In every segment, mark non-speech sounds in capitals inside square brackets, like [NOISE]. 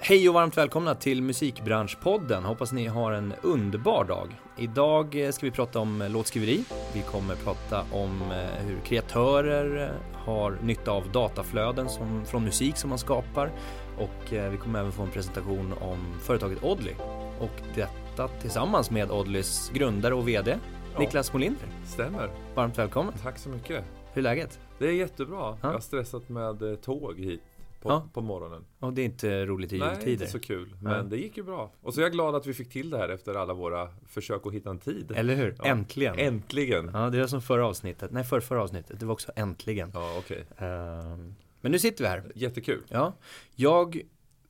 Hej och varmt välkomna till Musikbranschpodden. Hoppas ni har en underbar dag. Idag eh, ska vi prata om eh, låtskriveri. Vi kommer prata om eh, hur kreatörer har nytta av dataflöden som, från musik som man skapar. Och vi kommer även få en presentation om företaget Oddly. Och detta tillsammans med Oddlys grundare och VD ja, Niklas Molinder. Stämmer. Varmt välkommen. Tack så mycket. Hur är läget? Det är jättebra. Ja. Jag har stressat med tåg hit på, ja. på morgonen. Och det är inte roligt i jultider? Nej, inte så kul. Men ja. det gick ju bra. Och så är jag glad att vi fick till det här efter alla våra försök att hitta en tid. Eller hur? Ja. Äntligen! Äntligen! Ja, det är som förra avsnittet. Nej, för förra avsnittet. Det var också äntligen. Ja, okej. Okay. Ehm, men nu sitter vi här. Jättekul. Ja. Jag,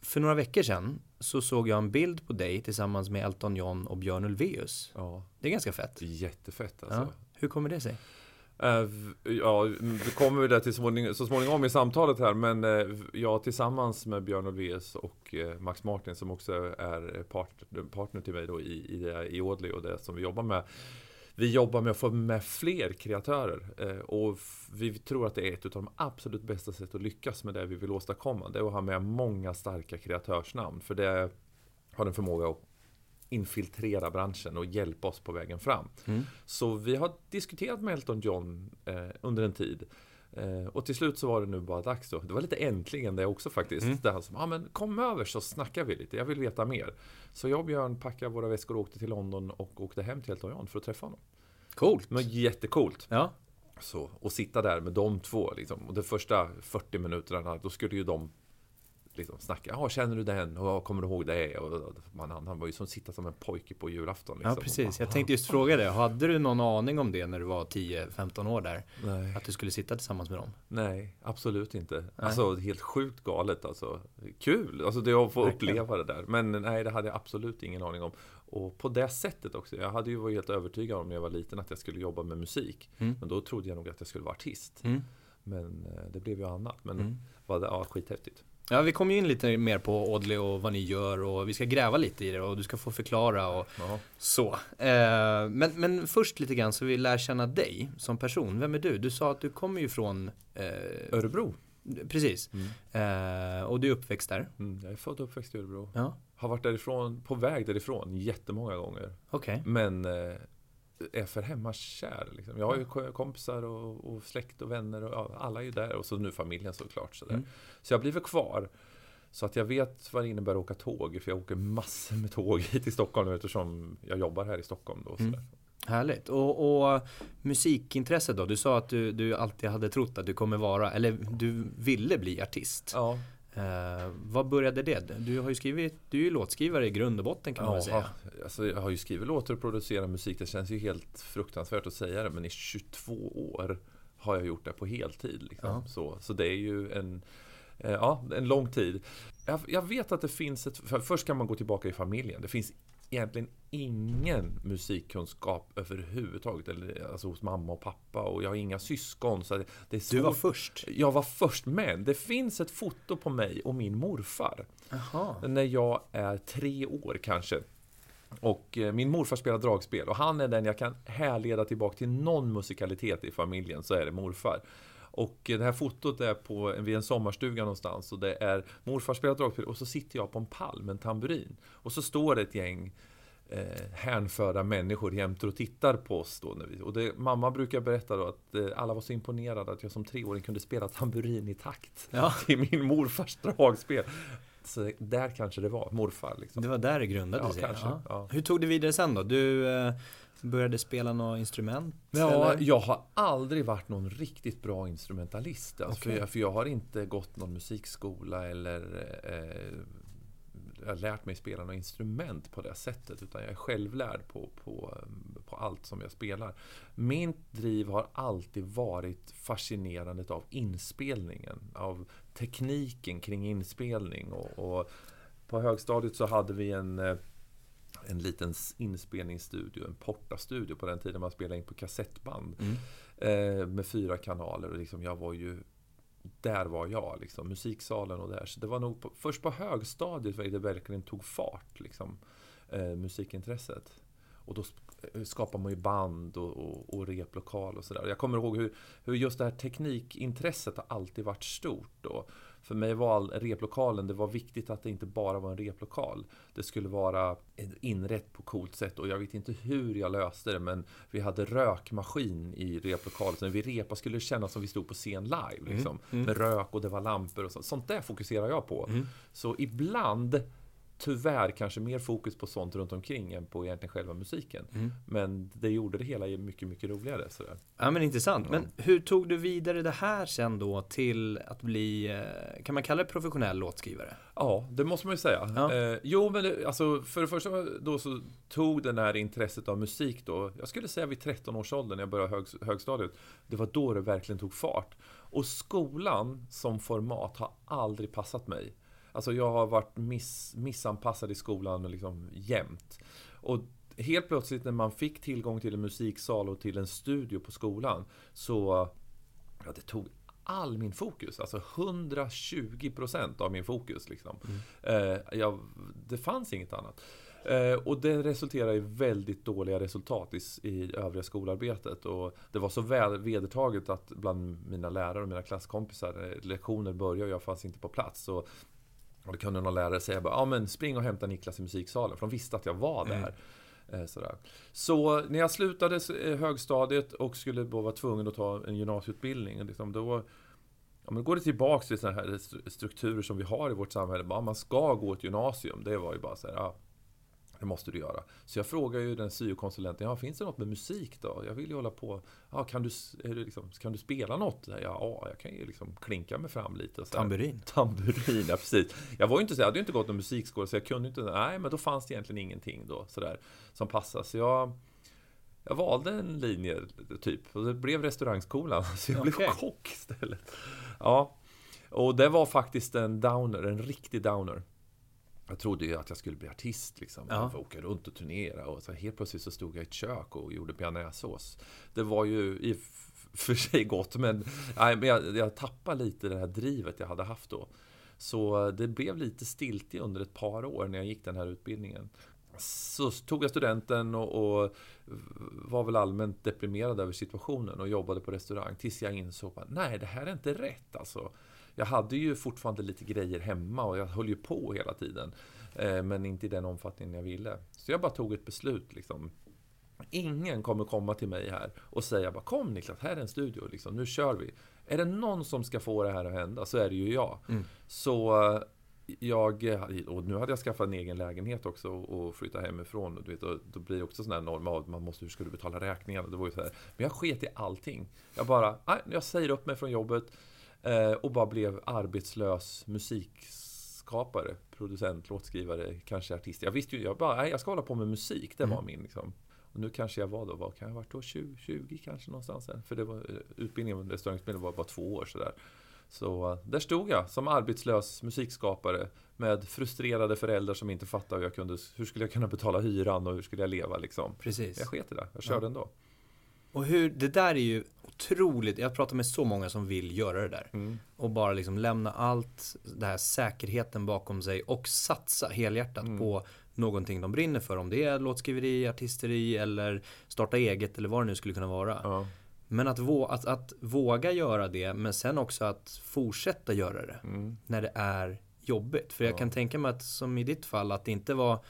för några veckor sedan, så såg jag en bild på dig tillsammans med Elton John och Björn Ulvaeus. Ja. Det är ganska fett. Jättefett alltså. Ja. Hur kommer det sig? Eh, ja, det kommer vi där till småning, så småningom i samtalet här Men eh, jag tillsammans med Björn Ulvaeus och eh, Max Martin som också är part, partner till mig då i, i, i Audley och det som vi jobbar med. Vi jobbar med att få med fler kreatörer och vi tror att det är ett av de absolut bästa sätt att lyckas med det vi vill åstadkomma. Det är att ha med många starka kreatörsnamn för det har en förmåga att infiltrera branschen och hjälpa oss på vägen fram. Mm. Så vi har diskuterat med Elton John eh, under en tid. Eh, och till slut så var det nu bara dags då. Det var lite äntligen det också faktiskt. Mm. Där han sa, ah, men kom över så snackar vi lite, jag vill veta mer. Så jag och Björn packade våra väskor och åkte till London och åkte hem till Elton John för att träffa honom. Coolt! Men jättecoolt! Ja. Så, och sitta där med de två liksom. Och de första 40 minuterna, då skulle ju de liksom snacka. Ja, känner du den? Och kommer du ihåg det? Och man, han var ju som sitta som en pojke på julafton. Liksom. Ja, precis. Jag tänkte just fråga det. Hade du någon aning om det när du var 10-15 år där? Nej. Att du skulle sitta tillsammans med dem? Nej, absolut inte. Nej. Alltså, helt sjukt galet alltså. Kul! Alltså, det att få Verkligen. uppleva det där. Men nej, det hade jag absolut ingen aning om. Och på det sättet också. Jag hade ju varit helt övertygad om när jag var liten att jag skulle jobba med musik. Mm. Men då trodde jag nog att jag skulle vara artist. Mm. Men eh, det blev ju annat. Men mm. var det, ja, skithäftigt. Ja, vi kommer ju in lite mer på Audley och vad ni gör och vi ska gräva lite i det och du ska få förklara och Aha. så. Eh, men, men först lite grann så vi lär känna dig som person. Vem är du? Du sa att du kommer ju från eh, Örebro. Precis. Mm. Eh, och du är uppväxt där. Mm, jag är född och uppväxt i Örebro. Ja. Har varit därifrån, på väg därifrån jättemånga gånger. Okej. Okay. Men är för hemmakär. Liksom. Jag har ju kompisar och, och släkt och vänner och ja, alla är ju där. Och så nu familjen såklart. Så, mm. så jag blir väl kvar. Så att jag vet vad det innebär att åka tåg. För jag åker massor med tåg hit till Stockholm eftersom jag jobbar här i Stockholm. Då, mm. Härligt. Och, och, musikintresset då? Du sa att du, du alltid hade trott att du kommer vara, eller du ville bli artist. Ja. Eh, vad började det? Du har ju skrivit, du är ju låtskrivare i grund och botten kan man väl säga. Alltså, jag har ju skrivit låtar och producerat musik. Det känns ju helt fruktansvärt att säga det. Men i 22 år har jag gjort det på heltid. Liksom. Så, så det är ju en, eh, ja, en lång tid. Jag, jag vet att det finns ett... För först kan man gå tillbaka i familjen. Det finns egentligen ingen musikkunskap överhuvudtaget. Eller, alltså hos mamma och pappa. Och jag har inga syskon. Så det är Du var först? Jag var först. Men det finns ett foto på mig och min morfar. Aha. När jag är tre år kanske. Och eh, min morfar spelar dragspel och han är den jag kan härleda tillbaka till någon musikalitet i familjen, så är det morfar. Och det här fotot är på, vid en sommarstuga någonstans och det är morfar spelar dragspel och så sitter jag på en pall med en tamburin. Och så står det ett gäng eh, hänförda människor jämte och tittar på oss. Då när vi, och det, mamma brukar berätta då att eh, alla var så imponerade att jag som treåring kunde spela tamburin i takt ja. [LAUGHS] till min morfars dragspel. Så där kanske det var, morfar. Liksom. Det var där det grundade sig? Kanske, ja. Ja. Hur tog det vidare sen då? Du eh, började spela något instrument? Ja, eller? jag har aldrig varit någon riktigt bra instrumentalist. Alltså, okay. för, jag, för jag har inte gått någon musikskola eller eh, har lärt mig spela något instrument på det sättet. Utan jag är självlärd på, på, på allt som jag spelar. Min driv har alltid varit fascinerandet av inspelningen. Av tekniken kring inspelning. Och, och på högstadiet så hade vi en eh, en liten inspelningsstudio, en portastudio på den tiden man spelade in på kassettband. Mm. Eh, med fyra kanaler och liksom jag var ju där var jag, liksom, musiksalen och där. Så det var nog på, först på högstadiet var det verkligen tog fart, liksom, eh, musikintresset. Och då skapar man ju band och, och, och replokal och sådär. Jag kommer ihåg hur, hur just det här teknikintresset har alltid varit stort. Då. För mig var all, replokalen, det var viktigt att det inte bara var en replokal. Det skulle vara inrätt på coolt sätt och jag vet inte hur jag löste det men vi hade rökmaskin i replokalen. Så när vi repade skulle det kännas som vi stod på scen live. Mm, liksom, mm. Med rök och det var lampor och sånt. Sånt där fokuserar jag på. Mm. Så ibland tyvärr kanske mer fokus på sånt runt omkring än på egentligen själva musiken. Mm. Men det gjorde det hela mycket, mycket roligare. Sådär. Ja men intressant. Ja. Men hur tog du vidare det här sen då till att bli, eh, kan man kalla det professionell låtskrivare? Ja, det måste man ju säga. Ja. Eh, jo, men det, alltså för det första då så tog det här intresset av musik då, jag skulle säga vid 13 års ålder när jag började hög, högstadiet. Det var då det verkligen tog fart. Och skolan som format har aldrig passat mig. Alltså jag har varit miss, missanpassad i skolan liksom jämt. Och helt plötsligt när man fick tillgång till en musiksal och till en studio på skolan så ja, det tog all min fokus, alltså 120% av min fokus. Liksom. Mm. Eh, jag, det fanns inget annat. Eh, och det resulterade i väldigt dåliga resultat i, i övriga skolarbetet. Och det var så väl vedertaget att bland mina lärare och mina klasskompisar, eh, lektioner började och jag fanns inte på plats. Och och då kunde någon lärare säga bara, ja men spring och hämta Niklas i musiksalen. För de visste att jag var mm. där. Mm. Sådär. Så när jag slutade eh, högstadiet och skulle då vara tvungen att ta en gymnasieutbildning. Liksom, då ja, men går det tillbaks till sådana här strukturer som vi har i vårt samhälle. Bara, man ska gå ett gymnasium. Det var ju bara så här, ja, det måste du göra. Så jag frågar ju den syokonsulenten, ja, finns det något med musik då? Jag vill ju hålla på. Ja, kan, du, liksom, kan du spela något? Ja, jag kan ju liksom klinka mig fram lite. Så Tamburin. Tamburin, ja precis. Jag var ju inte så, jag hade ju inte gått någon musikskola så jag kunde inte, nej men då fanns det egentligen ingenting då sådär som passade. Så jag, jag valde en linje typ och det blev restaurangskolan. [LAUGHS] Så jag okay. blev kock istället. Ja, och det var faktiskt en downer, en riktig downer. Jag trodde ju att jag skulle bli artist liksom. Ja. Jag åka runt och turnera. Och så helt plötsligt så stod jag i ett kök och gjorde bearnaisesås. Det var ju i för sig gott men, nej, men jag, jag tappade lite det här drivet jag hade haft då. Så det blev lite stiltje under ett par år när jag gick den här utbildningen. Så tog jag studenten och, och var väl allmänt deprimerad över situationen och jobbade på restaurang tills jag insåg att nej, det här är inte rätt alltså jag hade ju fortfarande lite grejer hemma och jag höll ju på hela tiden. Eh, men inte i den omfattningen jag ville. Så jag bara tog ett beslut liksom. Ingen kommer komma till mig här och säga bara Kom Niklas, här är en studio, liksom, nu kör vi. Är det någon som ska få det här att hända så är det ju jag. Mm. Så eh, jag, och nu hade jag skaffat en egen lägenhet också och flyttat hemifrån. Och du vet, och då blir det också sån här norm man måste, hur ska du betala räkningarna? Det var ju så här. Men jag sket i allting. Jag bara, nej, jag säger upp mig från jobbet. Eh, och bara blev arbetslös musikskapare, producent, låtskrivare, kanske artist. Jag visste ju, jag bara, nej, jag ska hålla på med musik. Det var mm. min liksom. Och nu kanske jag var då, vad kan jag ha varit då? 20, 20 kanske någonstans där. För det var, eh, utbildningen med restaurangspelning var bara två år sådär. Så eh, där stod jag som arbetslös musikskapare med frustrerade föräldrar som inte fattade hur, jag kunde, hur skulle jag kunna betala hyran och hur skulle jag leva liksom. Precis. Jag sket i det, jag körde ja. ändå. Och hur, det där är ju otroligt, jag pratar med så många som vill göra det där. Mm. Och bara liksom lämna allt, det här säkerheten bakom sig och satsa helhjärtat mm. på någonting de brinner för. Om det är låtskriveri, artisteri eller starta eget eller vad det nu skulle kunna vara. Ja. Men att, vå att, att, våga göra det, men sen också att fortsätta göra det. Mm. När det är jobbigt. För jag ja. kan tänka mig att, som i ditt fall, att det inte var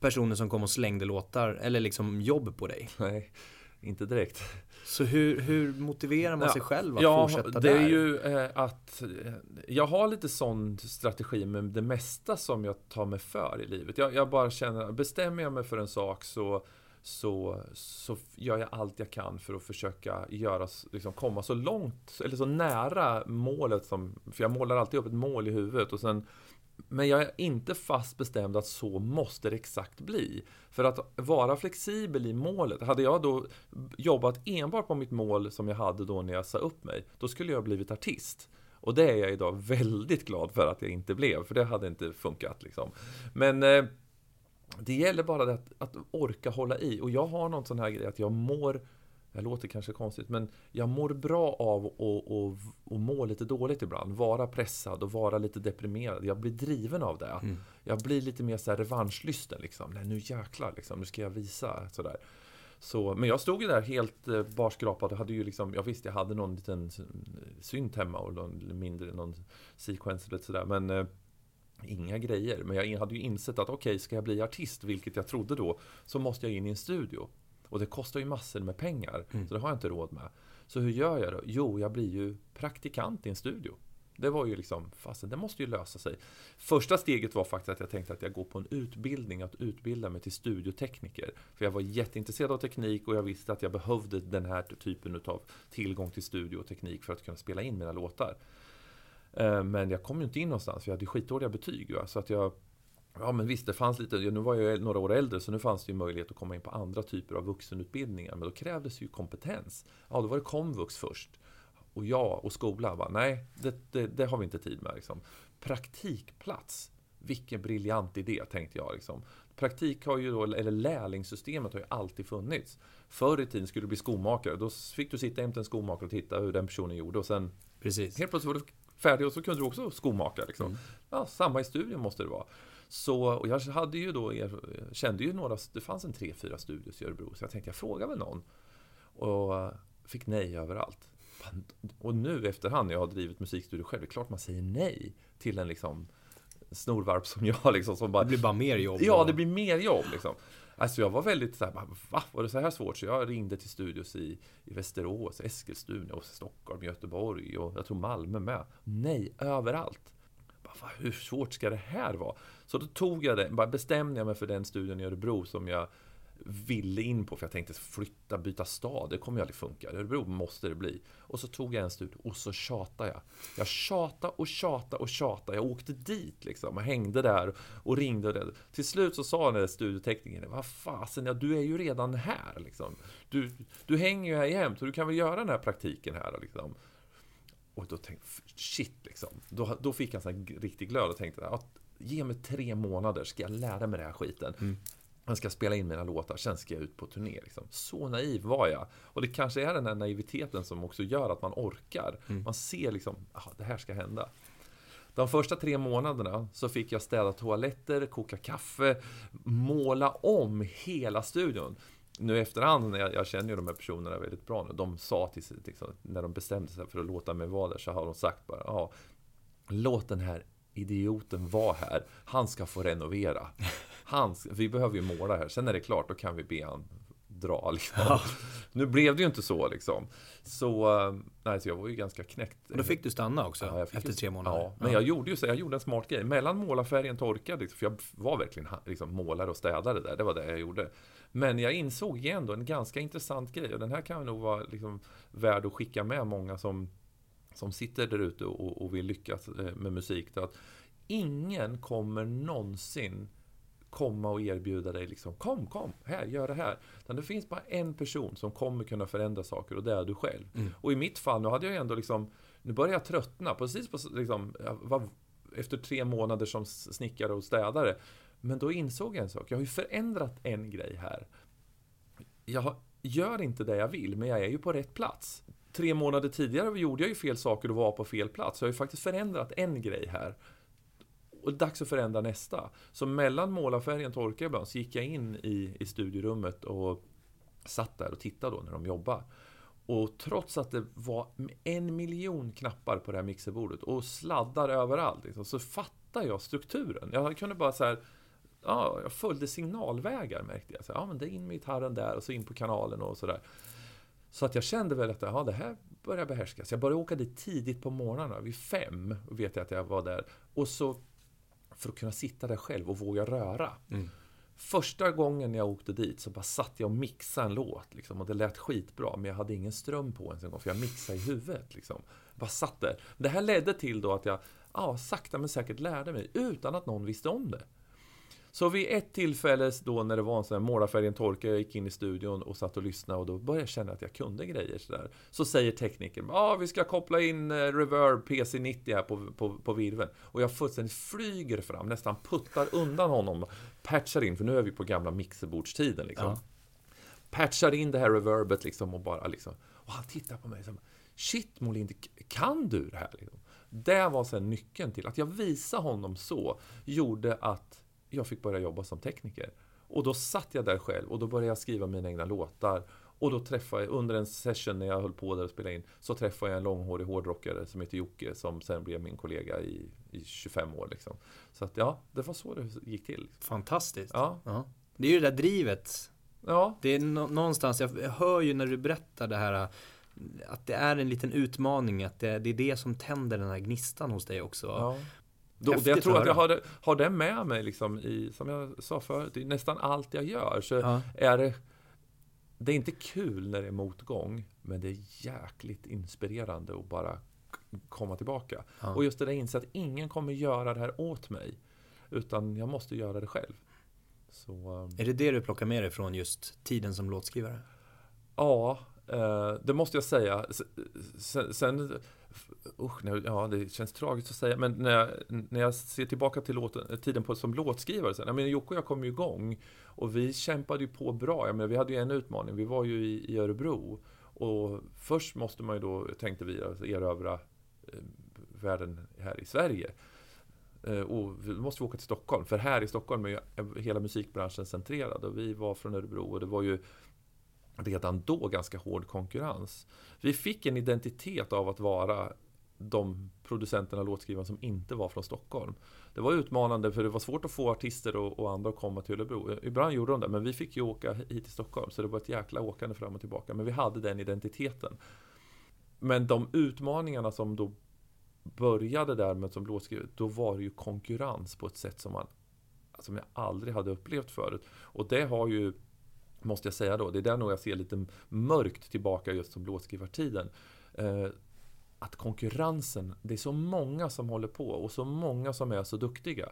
personer som kom och slängde låtar eller liksom jobb på dig. Nej inte direkt. Så hur, hur motiverar man ja, sig själv att ja, fortsätta det där? är ju eh, att eh, jag har lite sån strategi med det mesta som jag tar mig för i livet. Jag, jag bara känner, bestämmer jag mig för en sak så så, så gör jag allt jag kan för att försöka göra, liksom komma så långt, eller så nära målet som, för jag målar alltid upp ett mål i huvudet och sen men jag är inte fast bestämd att så måste det exakt bli. För att vara flexibel i målet, hade jag då jobbat enbart på mitt mål som jag hade då när jag sa upp mig, då skulle jag blivit artist. Och det är jag idag väldigt glad för att jag inte blev, för det hade inte funkat liksom. Men eh, det gäller bara att, att orka hålla i. Och jag har någon sån här grej att jag mår det låter kanske konstigt, men jag mår bra av att, att, må lite dåligt ibland. Vara pressad och vara lite deprimerad. Jag blir driven av det. Mm. Jag blir lite mer så här revanschlysten. Liksom. Nej, nu jäklar, liksom. nu ska jag visa. Sådär. Så, men jag stod ju där helt eh, barskrapad och hade ju liksom, jag visste jag hade någon liten synt hemma och någon mindre, någon sequence eller sådär. Men eh, inga grejer. Men jag hade ju insett att okej, okay, ska jag bli artist, vilket jag trodde då, så måste jag in i en studio. Och det kostar ju massor med pengar, mm. så det har jag inte råd med. Så hur gör jag då? Jo, jag blir ju praktikant i en studio. Det var ju liksom, fasen det måste ju lösa sig. Första steget var faktiskt att jag tänkte att jag går på en utbildning, att utbilda mig till studiotekniker. För jag var jätteintresserad av teknik och jag visste att jag behövde den här typen av tillgång till studio och teknik för att kunna spela in mina låtar. Eh, men jag kom ju inte in någonstans, för jag hade skitdåliga betyg. Så att jag Ja men visst, det fanns lite, nu var jag några år äldre så nu fanns det ju möjlighet att komma in på andra typer av vuxenutbildningar. Men då krävdes ju kompetens. Ja, då var det komvux först. Och jag och skolan bara, nej, det, det, det, har vi inte tid med. Liksom. Praktikplats, vilken briljant idé, tänkte jag. Liksom. Praktik har ju då, eller lärlingssystemet har ju alltid funnits. Förr i tiden skulle du bli skomakare, då fick du sitta jämte en skomakare och titta hur den personen gjorde. Och sen Precis. helt plötsligt var du färdig och så kunde du också skomaka. Liksom. Mm. Ja, samma i studion måste det vara. Så, och jag hade ju då, kände ju några, det fanns en tre, fyra studios i Örebro, så jag tänkte jag frågar väl någon. Och fick nej överallt. Och nu efterhand, när jag har drivit musikstudio själv, det är klart man säger nej till en liksom snorvarp som jag. Liksom, som bara, det blir bara mer jobb. Ja, det blir mer jobb. Liksom. Alltså jag var väldigt såhär, va? Var det så här svårt? Så jag ringde till studios i, i Västerås, Eskilstuna, och Stockholm, Göteborg och jag tror Malmö med. Nej, överallt. Hur svårt ska det här vara? Så då tog jag det, bara bestämde jag mig för den studien i Örebro som jag ville in på för jag tänkte flytta, byta stad, det kommer ju aldrig funka. Örebro måste det bli. Och så tog jag en studie, och så tjatade jag. Jag tjatade och tjatade och tjatade. Jag åkte dit liksom och hängde där och ringde. Och det. Till slut så sa den där studieteknikern vad fasen, ja, du är ju redan här liksom. Du, du hänger ju här jämt och du kan väl göra den här praktiken här liksom. Och då tänkte jag, shit liksom. Då, då fick jag en sån riktig glöd och tänkte att ge mig tre månader ska jag lära mig den här skiten. Mm. Jag ska spela in mina låtar, sen ska jag ut på turné. Liksom. Så naiv var jag. Och det kanske är den här naiviteten som också gör att man orkar. Mm. Man ser liksom, att det här ska hända. De första tre månaderna så fick jag städa toaletter, koka kaffe, måla om hela studion. Nu i efterhand, när jag, jag känner ju de här personerna väldigt bra nu, de sa till sig, liksom, när de bestämde sig för att låta mig vara där, så har de sagt bara, ja, låt den här idioten vara här. Han ska få renovera. [LAUGHS] Han, vi behöver ju måla här. Sen är det klart, då kan vi be han dra. Liksom. Ja. Nu blev det ju inte så liksom. Så, eh, nej, så jag var ju ganska knäckt. Och då fick du stanna också? Ja, efter tre månader? Ja, men jag gjorde ju så, jag gjorde en smart grej. Mellan målarfärgen torkade, liksom, för jag var verkligen liksom, målare och städare där. Det var det jag gjorde. Men jag insåg igen då en ganska intressant grej. Och den här kan nog vara liksom, värd att skicka med många som som sitter där ute och, och vill lyckas eh, med musik. Att ingen kommer någonsin komma och erbjuda dig liksom Kom, kom, här, gör det här. Utan det finns bara en person som kommer kunna förändra saker och det är du själv. Mm. Och i mitt fall, nu hade jag ändå liksom Nu började jag tröttna, precis på liksom var, Efter tre månader som snickare och städare. Men då insåg jag en sak, jag har ju förändrat en grej här. Jag gör inte det jag vill, men jag är ju på rätt plats tre månader tidigare gjorde jag ju fel saker och var på fel plats. Så jag har ju faktiskt förändrat en grej här. Och det är dags att förändra nästa. Så mellan målarfärgen torkade ibland så gick jag in i, i studierummet och satt där och tittade då när de jobbade. Och trots att det var en miljon knappar på det här mixerbordet och sladdar överallt liksom, så fattade jag strukturen. Jag kunde bara så här, ja, jag följde signalvägar märkte jag. Så, ja, men det är in med gitarren där och så in på kanalen och sådär. Så att jag kände väl att ja, det här börjar behärskas. Jag började åka dit tidigt på morgnarna, vid fem vet jag att jag var där. Och så för att kunna sitta där själv och våga röra. Mm. Första gången jag åkte dit så bara satt jag och mixade en låt. Liksom, och det lät skitbra, men jag hade ingen ström på ens en gång, för jag mixade i huvudet. Liksom. Bara satt där. Det här ledde till då att jag ja, sakta men säkert lärde mig, utan att någon visste om det. Så vid ett tillfälle då när det var en sån här målarfärgen torkade, jag gick in i studion och satt och lyssnade och då började jag känna att jag kunde grejer sådär. Så säger teknikern, ja ah, vi ska koppla in eh, Reverb PC90 här på, på, på virveln. Och jag fullständigt flyger fram, nästan puttar undan honom, patchar in, för nu är vi på gamla mixerbordstiden liksom. Ja. patchar in det här reverbet liksom och bara liksom. Och han tittar på mig säger Shit Molin, kan du det här? Liksom. Det var sen nyckeln till att jag visade honom så, gjorde att jag fick börja jobba som tekniker. Och då satt jag där själv och då började jag skriva mina egna låtar. Och då träffade jag, under en session när jag höll på där och spelade in, så träffade jag en långhårig hårdrockare som heter Jocke, som sen blev min kollega i, i 25 år. Liksom. Så att ja, det var så det gick till. Fantastiskt. Ja. ja. Det är ju det där drivet. Ja. Det är no någonstans, jag hör ju när du berättar det här att det är en liten utmaning, att det, det är det som tänder den här gnistan hos dig också. Ja. Då, jag tror att jag har har det med mig, liksom, i, som jag sa förut, i nästan allt jag gör. Så ja. är det, det är inte kul när det är motgång, men det är jäkligt inspirerande att bara komma tillbaka. Ja. Och just det där inse att ingen kommer göra det här åt mig, utan jag måste göra det själv. Så, um, är det det du plockar med dig från just tiden som låtskrivare? Ja, Eh, det måste jag säga. Sen, sen usch, ja, det känns tragiskt att säga, men när jag, när jag ser tillbaka till låten, tiden på, som låtskrivare, sen, jag menar, Jocke och jag kom ju igång och vi kämpade ju på bra. Jag menar, vi hade ju en utmaning, vi var ju i, i Örebro och först måste man ju då, tänkte vi, alltså, erövra eh, världen här i Sverige. Eh, och då måste vi åka till Stockholm, för här i Stockholm är ju hela musikbranschen centrerad och vi var från Örebro och det var ju redan då ganska hård konkurrens. Vi fick en identitet av att vara de producenterna, låtskrivarna som inte var från Stockholm. Det var utmanande för det var svårt att få artister och, och, andra att komma till Örebro. Ibland gjorde de det, men vi fick ju åka hit till Stockholm. Så det var ett jäkla åkande fram och tillbaka. Men vi hade den identiteten. Men de utmaningarna som då började där med som låtskrivare, då var det ju konkurrens på ett sätt som man som jag aldrig hade upplevt förut. Och det har ju Måste jag säga då. Det är där nog jag ser lite mörkt tillbaka just som låtskrivartiden. Eh, att konkurrensen, det är så många som håller på och så många som är så duktiga.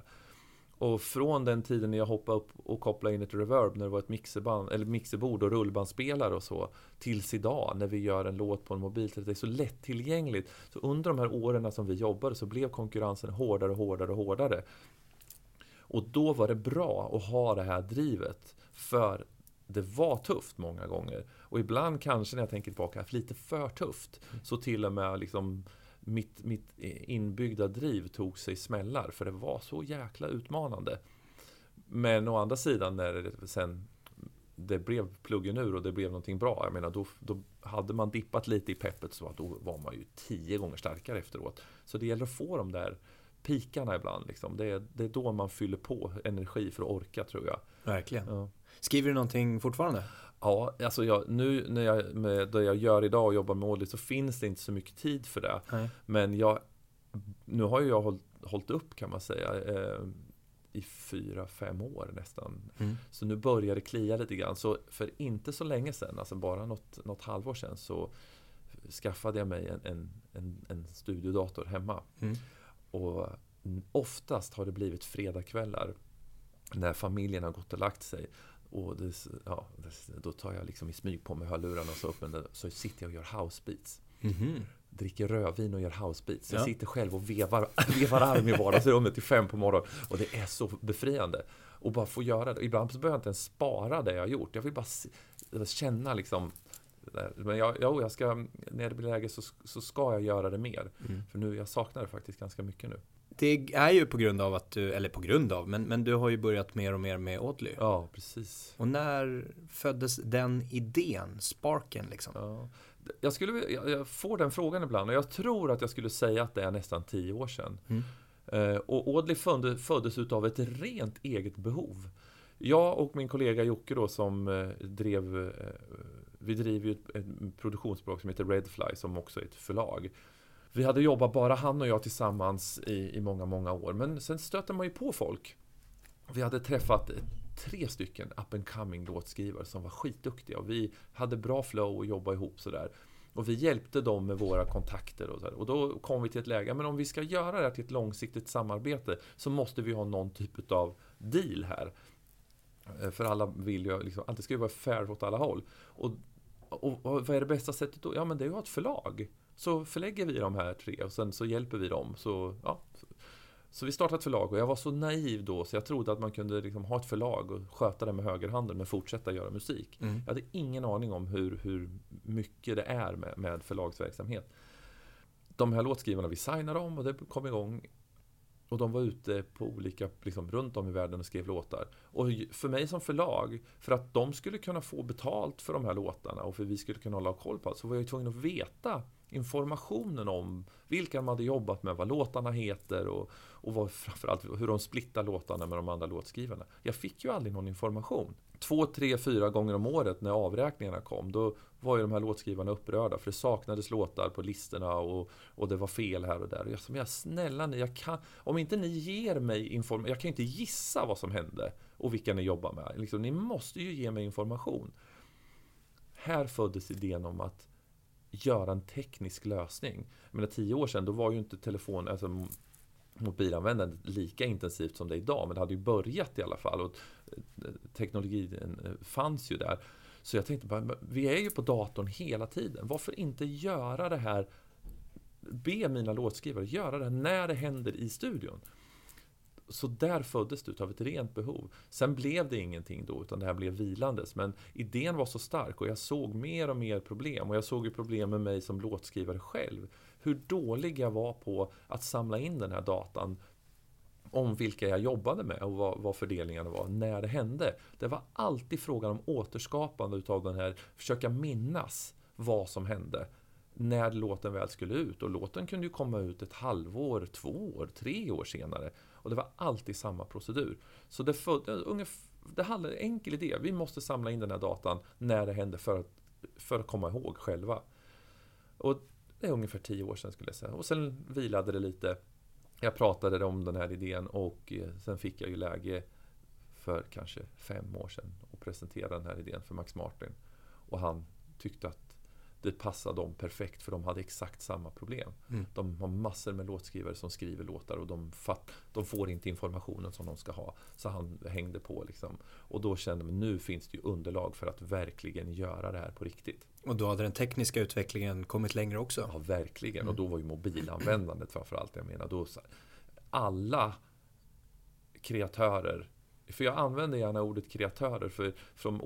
Och från den tiden när jag hoppade upp och kopplade in ett reverb när det var ett mixerband, eller mixerbord och rullbandspelare och så. Tills idag när vi gör en låt på en mobiltelefon. Det är så lättillgängligt. Så under de här åren som vi jobbade så blev konkurrensen hårdare och hårdare och hårdare. Och då var det bra att ha det här drivet. För det var tufft många gånger. Och ibland kanske när jag tänker tillbaka, lite för tufft. Så till och med liksom mitt, mitt inbyggda driv tog sig smällar. För det var så jäkla utmanande. Men å andra sidan när det sen det blev pluggen ur och det blev någonting bra. Jag menar, då, då hade man dippat lite i peppet så att då var man ju tio gånger starkare efteråt. Så det gäller att få de där pikarna ibland. Liksom. Det, är, det är då man fyller på energi för att orka tror jag. Verkligen. Ja. Skriver du någonting fortfarande? Ja, alltså jag, nu när jag, med det jag gör idag och jobbar med Audley så finns det inte så mycket tid för det. Nej. Men jag, nu har ju jag hållit, hållit upp kan man säga eh, i fyra, fem år nästan. Mm. Så nu börjar det klia lite grann. Så för inte så länge sedan, alltså bara något, något halvår sedan så skaffade jag mig en, en, en, en studiodator hemma. Mm. Och oftast har det blivit fredagkvällar när familjen har gått och lagt sig. Och det, ja, då tar jag liksom i smyg på mig hörlurarna och så, upp den, så sitter jag och gör housebeats. Mm -hmm. Dricker rödvin och gör housebeats. Ja. Jag sitter själv och vevar, [LAUGHS] vevar arm i vardagsrummet till fem på morgonen. Och det är så befriande. Och bara få göra det. Ibland så behöver jag inte ens spara det jag har gjort. Jag vill bara känna liksom men jag, jo, jag ska, när det blir läge så, så ska jag göra det mer. Mm. För nu, jag saknar det faktiskt ganska mycket nu det är ju på grund av att du, eller på grund av, men, men du har ju börjat mer och mer med Audley. Ja, precis. Och när föddes den idén, sparken liksom? Ja. Jag, skulle, jag får den frågan ibland och jag tror att jag skulle säga att det är nästan tio år sedan. Mm. Uh, och Audley föddes, föddes utav ett rent eget behov. Jag och min kollega Jocke då som uh, drev, uh, vi driver ju ett, ett produktionsbolag som heter Redfly som också är ett förlag. Vi hade jobbat bara han och jag tillsammans i, i många, många år. Men sen stöter man ju på folk. Vi hade träffat tre stycken up and coming låtskrivare som var skitduktiga. Och vi hade bra flow och jobbade ihop sådär. Och vi hjälpte dem med våra kontakter och, så och då kom vi till ett läge, men om vi ska göra det här till ett långsiktigt samarbete så måste vi ha någon typ av deal här. Eh, för alla vill ju liksom, att det ska vara fair åt alla håll. Och, och, och vad är det bästa sättet då? Ja men det är ju att ha ett förlag. Så förlägger vi de här tre och sen så hjälper vi dem. Så, ja. Så vi startade ett förlag och jag var så naiv då så jag trodde att man kunde liksom ha ett förlag och sköta det med högerhanden men fortsätta göra musik. Mm. Jag hade ingen aning om hur, hur mycket det är med, med förlagsverksamhet. De här låtskrivarna, vi signade dem och det kom igång. Och de var ute på olika, liksom, runt om i världen och skrev låtar. Och för mig som förlag, för att de skulle kunna få betalt för de här låtarna och för att vi skulle kunna hålla koll på allt, så var jag tvungen att veta informationen om vilka de hade jobbat med, vad låtarna heter och, och vad, framförallt hur de splittar låtarna med de andra låtskrivarna. Jag fick ju aldrig någon information. Två, tre, fyra gånger om året när avräkningarna kom, då var ju de här låtskrivarna upprörda för det saknades låtar på listorna och, och det var fel här och där. Och jag sa, men snälla ni, jag kan, om inte ni ger mig information, jag kan ju inte gissa vad som hände och vilka ni jobbar med. Liksom, ni måste ju ge mig information. Här föddes idén om att göra en teknisk lösning. Jag menar, tio år sedan, då var ju inte telefon, alltså mobilanvändandet lika intensivt som det är idag, men det hade ju börjat i alla fall och eh, teknologin eh, fanns ju där. Så jag tänkte bara, vi är ju på datorn hela tiden. Varför inte göra det här, be mina låtskrivare göra det här när det händer i studion. Så där föddes det av ett rent behov. Sen blev det ingenting då, utan det här blev vilandes. Men idén var så stark och jag såg mer och mer problem. Och jag såg ju problem med mig som låtskrivare själv. Hur dålig jag var på att samla in den här datan om vilka jag jobbade med och vad, vad fördelningarna var när det hände. Det var alltid frågan om återskapande utav den här, försöka minnas vad som hände när låten väl skulle ut. Och låten kunde ju komma ut ett halvår, två år, tre år senare. Och det var alltid samma procedur. Så det, för, det hade en enkel idé. Vi måste samla in den här datan när det hände för att, för att komma ihåg själva. Och det är ungefär tio år sedan skulle jag säga. Och sen vilade det lite. Jag pratade om den här idén och eh, sen fick jag ju läge för kanske fem år sedan och presentera den här idén för Max Martin. Och han tyckte att det passade dem perfekt för de hade exakt samma problem. Mm. De har massor med låtskrivare som skriver låtar och de, fatt, de får inte informationen som de ska ha. Så han hängde på liksom. Och då kände man nu finns det ju underlag för att verkligen göra det här på riktigt. Och då hade den tekniska utvecklingen kommit längre också? Ja, verkligen. Mm. Och då var ju mobilanvändandet framförallt. Jag menar, då alla kreatörer för jag använder gärna ordet kreatörer för från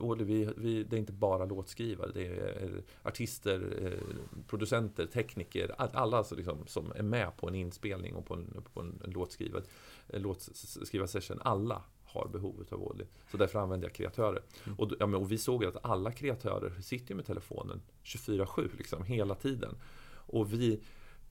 Audi, vi, vi, det är inte bara låtskrivare, det är artister, eh, producenter, tekniker, alla alltså liksom, som är med på en inspelning och på en, på en, en låtskrivar, en låtskrivarsession. Alla har behov av Audi. Så därför använder jag kreatörer. Mm. Och, ja, och vi såg att alla kreatörer sitter med telefonen 24-7 liksom, hela tiden. Och vi,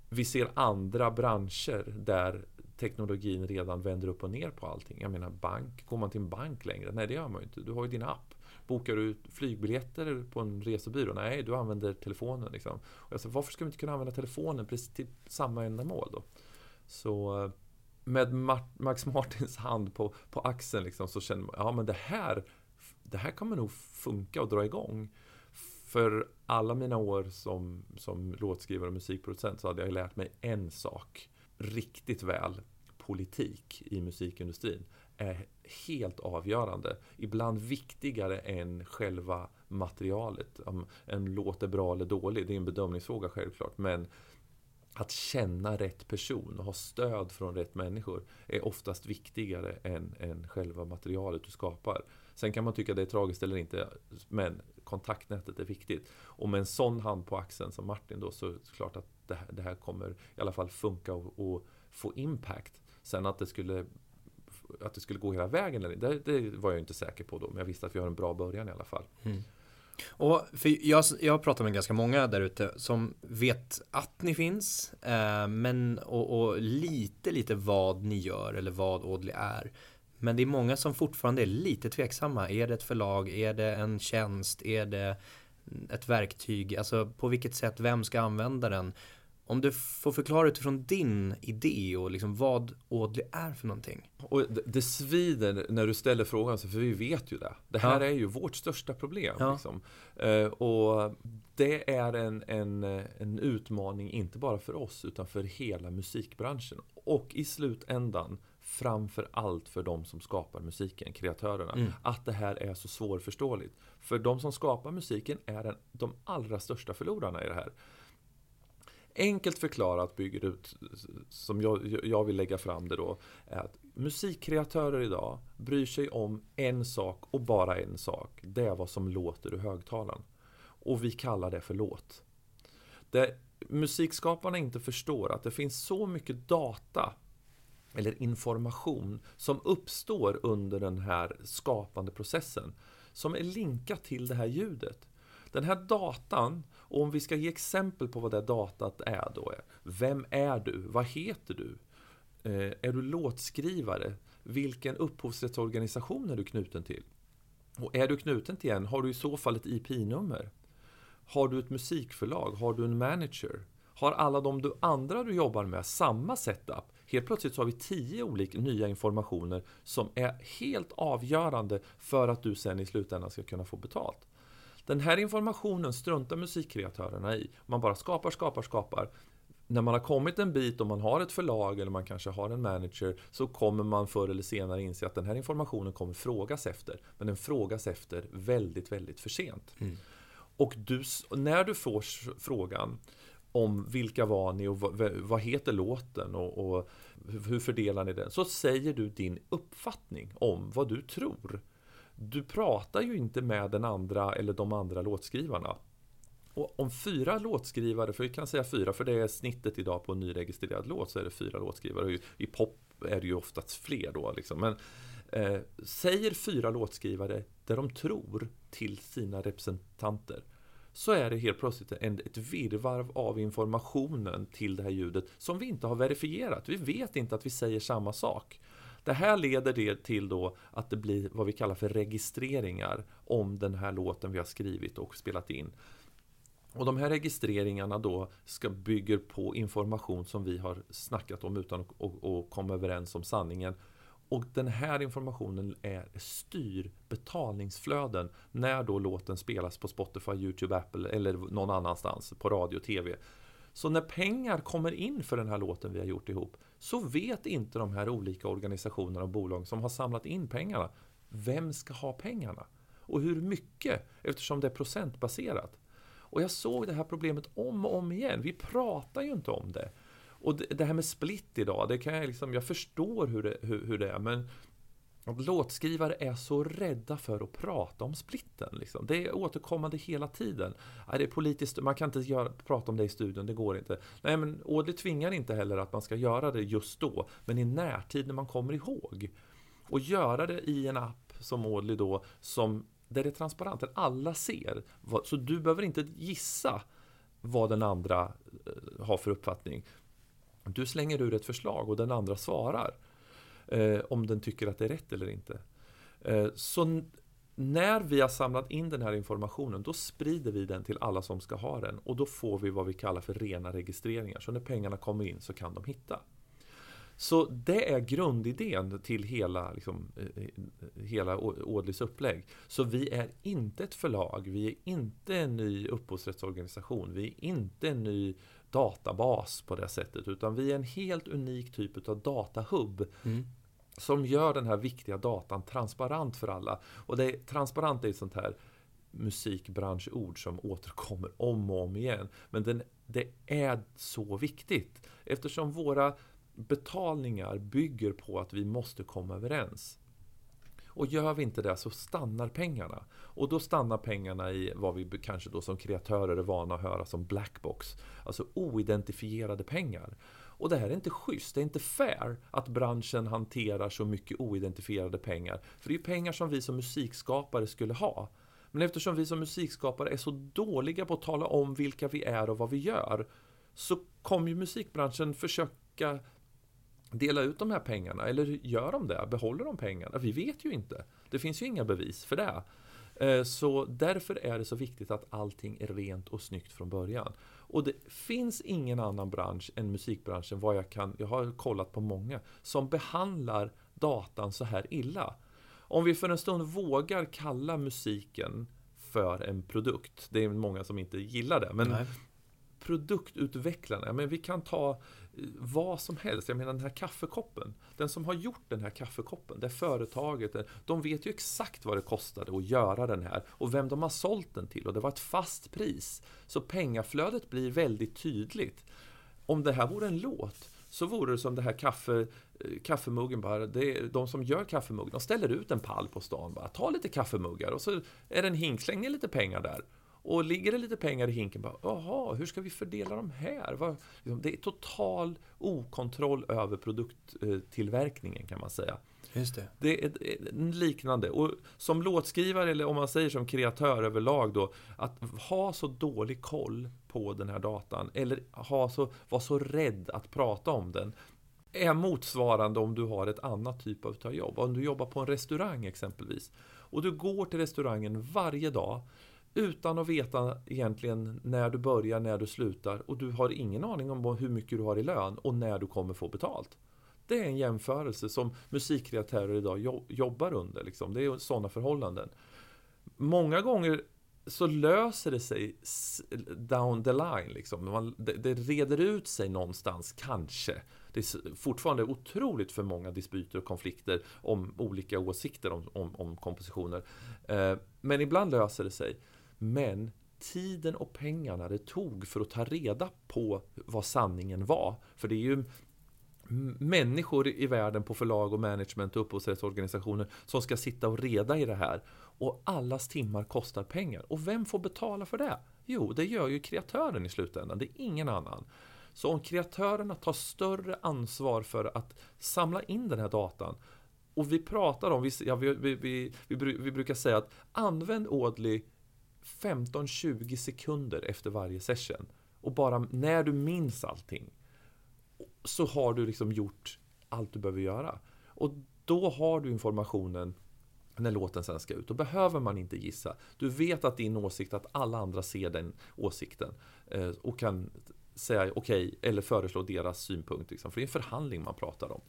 vi ser andra branscher där teknologin redan vänder upp och ner på allting. Jag menar bank, går man till en bank längre? Nej det gör man ju inte. Du har ju din app. Bokar du flygbiljetter på en resebyrå? Nej, du använder telefonen. Liksom. Och jag sa, varför ska vi inte kunna använda telefonen precis till samma ändamål då? Så eh, med Max Martins hand på, på axeln liksom, så känner man, ja men det här, det här kommer nog funka och dra igång. För alla mina år som, som låtskrivare och musikproducent så hade jag lärt mig en sak riktigt väl politik i musikindustrin är helt avgörande. Ibland viktigare än själva materialet. Om en låt är bra eller dålig, det är en bedömningsfråga självklart. Men att känna rätt person och ha stöd från rätt människor är oftast viktigare än, än själva materialet du skapar. Sen kan man tycka det är tragiskt eller inte, men kontaktnätet är viktigt. Och med en sån hand på axeln som Martin då, så är det klart att det här, det här kommer i alla fall funka och, och få impact. Sen att det skulle att det skulle gå hela vägen, eller, det, det var jag inte säker på då. Men jag visste att vi har en bra början i alla fall. Mm. Och för jag, jag pratar med ganska många där ute som vet att ni finns, eh, men och, och, lite, lite vad ni gör eller vad Audley är. Men det är många som fortfarande är lite tveksamma. Är det ett förlag? Är det en tjänst? Är det ett verktyg? Alltså på vilket sätt? Vem ska använda den? Om du får förklara utifrån din idé och liksom vad Audley är för någonting. Och det, det svider när du ställer frågan, för vi vet ju det. Det här ja. är ju vårt största problem. Ja. Liksom. Uh, och det är en, en, en utmaning, inte bara för oss, utan för hela musikbranschen. Och i slutändan, framför allt för de som skapar musiken, kreatörerna. Mm. Att det här är så svårförståeligt. För de som skapar musiken är den, de allra största förlorarna i det här Enkelt förklarat bygger ut, som jag, jag vill lägga fram det då, är att musikkreatörer idag bryr sig om en sak och bara en sak. Det är vad som låter ur högtalaren. Och vi kallar det för låt. Det musikskaparna inte förstår att det finns så mycket data eller information som uppstår under den här skapande processen som är linkat till det här ljudet. Den här datan, och om vi ska ge exempel på vad det datat är då är. Vem är du? Vad heter du? Eh, är du låtskrivare? Vilken upphovsrättsorganisation är du knuten till? Och är du knuten till en, har du i så fall ett IP-nummer? Har du ett musikförlag? Har du en manager? Har alla de du, andra du jobbar med samma setup? Helt plötsligt så har vi tio olika nya informationer som är helt avgörande för att du sen i slutändan ska kunna få betalt. Den här informationen struntar musikkreatörerna i. Man bara skapar, skapar, skapar. När man har kommit en bit och man har ett förlag eller man kanske har en manager så kommer man förr eller senare inse att den här informationen kommer frågas efter. Men den frågas efter väldigt, väldigt för sent. Mm. Och du, när du får frågan om vilka var ni och vad, vad heter låten och, och, hur fördelar ni den? Så säger du din uppfattning om vad du tror. Du pratar ju inte med den andra eller de andra låtskrivarna. Och om fyra låtskrivare, för vi kan säga fyra, för det är snittet idag på en nyregistrerad låt, så är det fyra låtskrivare. I pop är det ju oftast fler då. Liksom. Men eh, säger fyra låtskrivare det de tror till sina representanter så är det helt plötsligt en, ett virrvarr av informationen till det här ljudet som vi inte har verifierat. Vi vet inte att vi säger samma sak. Det här leder det till då att det blir vad vi kallar för registreringar om den här låten vi har skrivit och spelat in. Och de här registreringarna då ska bygger på information som vi har snackat om utan att komma överens om sanningen. Och den här informationen är, styr betalningsflöden när då låten spelas på Spotify, Youtube, Apple eller någon annanstans på radio och TV. Så när pengar kommer in för den här låten vi har gjort ihop så vet inte de här olika organisationerna och bolagen som har samlat in pengarna vem ska ha pengarna? Och hur mycket? Eftersom det är procentbaserat. Och jag såg det här problemet om och om igen. Vi pratar ju inte om det. Och det här med split idag, det kan jag liksom, jag förstår hur det, hur, hur det är, men att låtskrivare är så rädda för att prata om splitten. Liksom. Det är återkommande hela tiden. det är politiskt, man kan inte göra, prata om det i studion, det går inte. Nej, men Audley tvingar inte heller att man ska göra det just då, men i närtid när man kommer ihåg. Och göra det i en app som Audley då, som, där det är transparent, där alla ser. Så du behöver inte gissa vad den andra eh, har för uppfattning. Du slänger ur ett förslag och den andra svarar eh, om den tycker att det är rätt eller inte. Eh, så när vi har samlat in den här informationen då sprider vi den till alla som ska ha den och då får vi vad vi kallar för rena registreringar. Så när pengarna kommer in så kan de hitta. Så det är grundidén till hela, liksom, eh, hela Ådlis upplägg. Så vi är inte ett förlag, vi är inte en ny upphovsrättsorganisation, vi är inte en ny databas på det sättet. Utan vi är en helt unik typ av datahubb. Mm. Som gör den här viktiga datan transparent för alla. Och det är, transparent är ett sånt här musikbranschord som återkommer om och om igen. Men den, det är så viktigt. Eftersom våra betalningar bygger på att vi måste komma överens. Och gör vi inte det så stannar pengarna. Och då stannar pengarna i vad vi kanske då som kreatörer är vana att höra som blackbox. Alltså oidentifierade pengar. Och det här är inte schysst, det är inte fair att branschen hanterar så mycket oidentifierade pengar. För det är ju pengar som vi som musikskapare skulle ha. Men eftersom vi som musikskapare är så dåliga på att tala om vilka vi är och vad vi gör så kommer ju musikbranschen försöka dela ut de här pengarna? Eller gör de det? Behåller de pengarna? Vi vet ju inte. Det finns ju inga bevis för det. Eh, så därför är det så viktigt att allting är rent och snyggt från början. Och det finns ingen annan bransch än musikbranschen, vad jag kan, jag har kollat på många, som behandlar datan så här illa. Om vi för en stund vågar kalla musiken för en produkt, det är många som inte gillar det, men Nej. produktutvecklarna, men vi kan ta vad som helst. Jag menar den här kaffekoppen. Den som har gjort den här kaffekoppen, det företaget, de vet ju exakt vad det kostade att göra den här och vem de har sålt den till och det var ett fast pris. Så pengaflödet blir väldigt tydligt. om det här vore en låt så vore det som det här kaffe, eh, kaffemuggen bara, det är de som gör kaffemuggen, de ställer ut en pall på stan bara, ta lite kaffemuggar och så är det en hink, släng ner lite pengar där. Och ligger det lite pengar i hinken, bara, jaha, hur ska vi fördela de här? Liksom, det är total okontroll över produkttillverkningen kan man säga. Just det. Det är liknande. Och som låtskrivare, eller om man säger som kreatör överlag då, att ha så dålig koll på den här datan, eller ha så, vara så rädd att prata om den, är motsvarande om du har ett annat typ av jobb. Om du jobbar på en restaurang exempelvis. Och du går till restaurangen varje dag utan att veta egentligen när du börjar, när du slutar och du har ingen aning om hur mycket du har i lön och när du kommer få betalt. Det är en jämförelse som musikkreatörer idag jobbar under. Liksom. Det är sådana förhållanden. Många gånger så löser det sig down the line. Liksom. Man, det, det reder ut sig någonstans, kanske. Det är fortfarande otroligt för många dispyter och konflikter om olika åsikter om, om, om kompositioner. Eh, men ibland löser det sig. Men tiden och pengarna det tog för att ta reda på vad sanningen var. För det är ju människor i världen på förlag och management och upphovsrättsorganisationer som ska sitta och reda i det här. Och allas timmar kostar pengar. Och vem får betala för det? Jo, det gör ju kreatören i slutändan. Det är ingen annan. Så om kreatörerna tar större ansvar för att samla in den här datan och vi pratar om, ja, vi, vi, vi, vi, brukar säga att använd Audley 15-20 sekunder efter varje session. Och bara när du minns allting så har du liksom gjort allt du behöver göra. Och då har du informationen när låten sen ska ut. Då behöver man inte gissa. Du vet att din åsikt, att alla andra ser den åsikten eh, och kan säga okej okay, eller föreslå deras synpunkt. Liksom. För det är en förhandling man pratar om.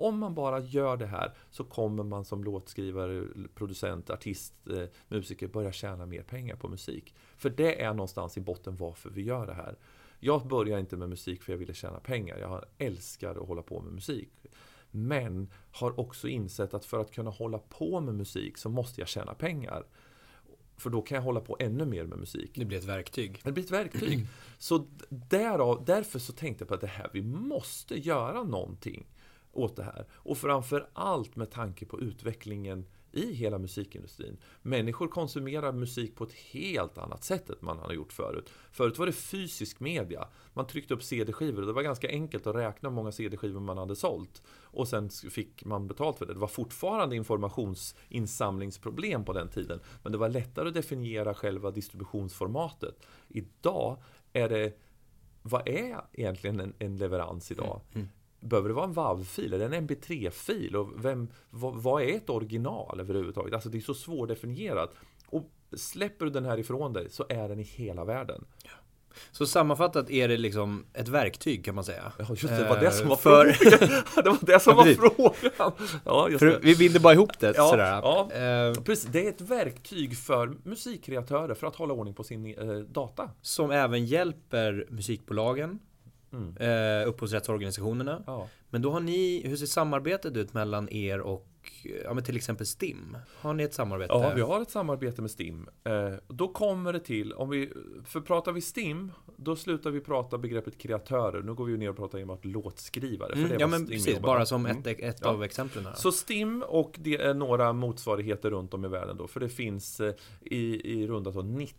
Om man bara gör det här så kommer man som låtskrivare, producent, artist, eh, musiker börja tjäna mer pengar på musik. För det är någonstans i botten varför vi gör det här. Jag började inte med musik för jag ville tjäna pengar. Jag älskar att hålla på med musik. Men har också insett att för att kunna hålla på med musik så måste jag tjäna pengar. För då kan jag hålla på ännu mer med musik. Det blir ett verktyg. Det blir ett verktyg. Så därav, därför så tänkte jag på att det här, vi måste göra någonting åt det här. Och framför allt med tanke på utvecklingen i hela musikindustrin. Människor konsumerar musik på ett helt annat sätt än man har gjort förut. Förut var det fysisk media. Man tryckte upp CD-skivor och det var ganska enkelt att räkna hur många CD-skivor man hade sålt. Och sen fick man betalt för det. Det var fortfarande informationsinsamlingsproblem på den tiden. Men det var lättare att definiera själva distributionsformatet. Idag är det vad är egentligen en, en leverans idag? Mm. mm. Behöver det vara en WAV-fil eller en MP3-fil? Och vem, vad, vad, är ett original överhuvudtaget? Alltså det är så svårdefinierat. Och släpper du den här ifrån dig så är den i hela världen. Ja. Så sammanfattat är det liksom ett verktyg kan man säga. Ja, just det, det var det som var för... frågan. [LAUGHS] det var det som ja, var frågan. Ja, just det. Vi binder bara ihop det ja, sådär. Ja, uh, precis. Det är ett verktyg för musikkreatörer för att hålla ordning på sin uh, data. Som även hjälper musikbolagen Mm. Eh, upphovsrättsorganisationerna. Ja. Men då har ni, hur ser samarbetet ut mellan er och ja, men till exempel STIM? Har ni ett samarbete? Ja, vi har ett samarbete med STIM. Eh, då kommer det till, om vi, för pratar vi STIM, då slutar vi prata begreppet kreatörer. Nu går vi ner och pratar enbart låtskrivare. Mm, ja, men precis, bara som mm. ett, ett ja. av exemplen. Här. Så STIM och det är några motsvarigheter runt om i världen då, för det finns eh, i, i runda tal 90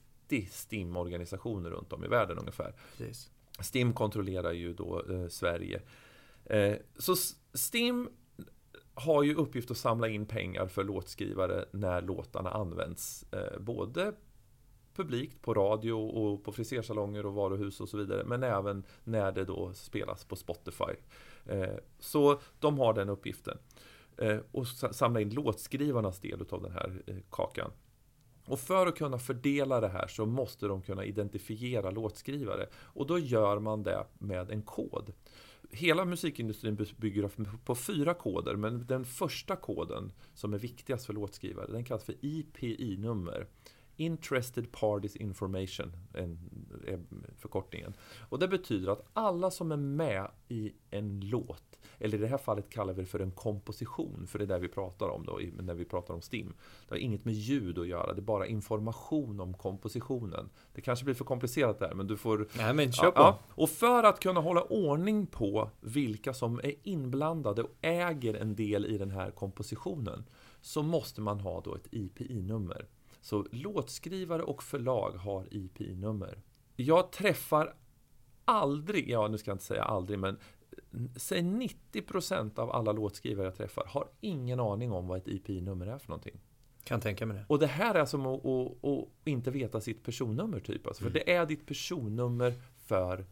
STIM-organisationer runt om i världen ungefär. Precis. STIM kontrollerar ju då eh, Sverige. Eh, så STIM har ju uppgift att samla in pengar för låtskrivare när låtarna används. Eh, både publikt på radio och på frisersalonger och varuhus och så vidare. Men även när det då spelas på Spotify. Eh, så de har den uppgiften. Eh, och samla in låtskrivarnas del av den här eh, kakan. Och för att kunna fördela det här så måste de kunna identifiera låtskrivare. Och då gör man det med en kod. Hela musikindustrin bygger på fyra koder, men den första koden som är viktigast för låtskrivare, den kallas för IPI-nummer. Interested Parties Information är förkortningen. Och det betyder att alla som är med i en låt eller i det här fallet kallar vi det för en komposition, för det är det vi pratar om då, när vi pratar om STIM. Det har inget med ljud att göra, det är bara information om kompositionen. Det kanske blir för komplicerat där, men du får... Nej, men kör på. Ja, och för att kunna hålla ordning på vilka som är inblandade och äger en del i den här kompositionen, så måste man ha då ett IPI-nummer. Så låtskrivare och förlag har IPI-nummer. Jag träffar aldrig, ja nu ska jag inte säga aldrig, men säg 90% av alla låtskrivare jag träffar har ingen aning om vad ett IPI-nummer är för någonting. Kan tänka mig det. Och det här är som att, att, att inte veta sitt personnummer typ. Alltså, Mm. För det är ditt personnummer för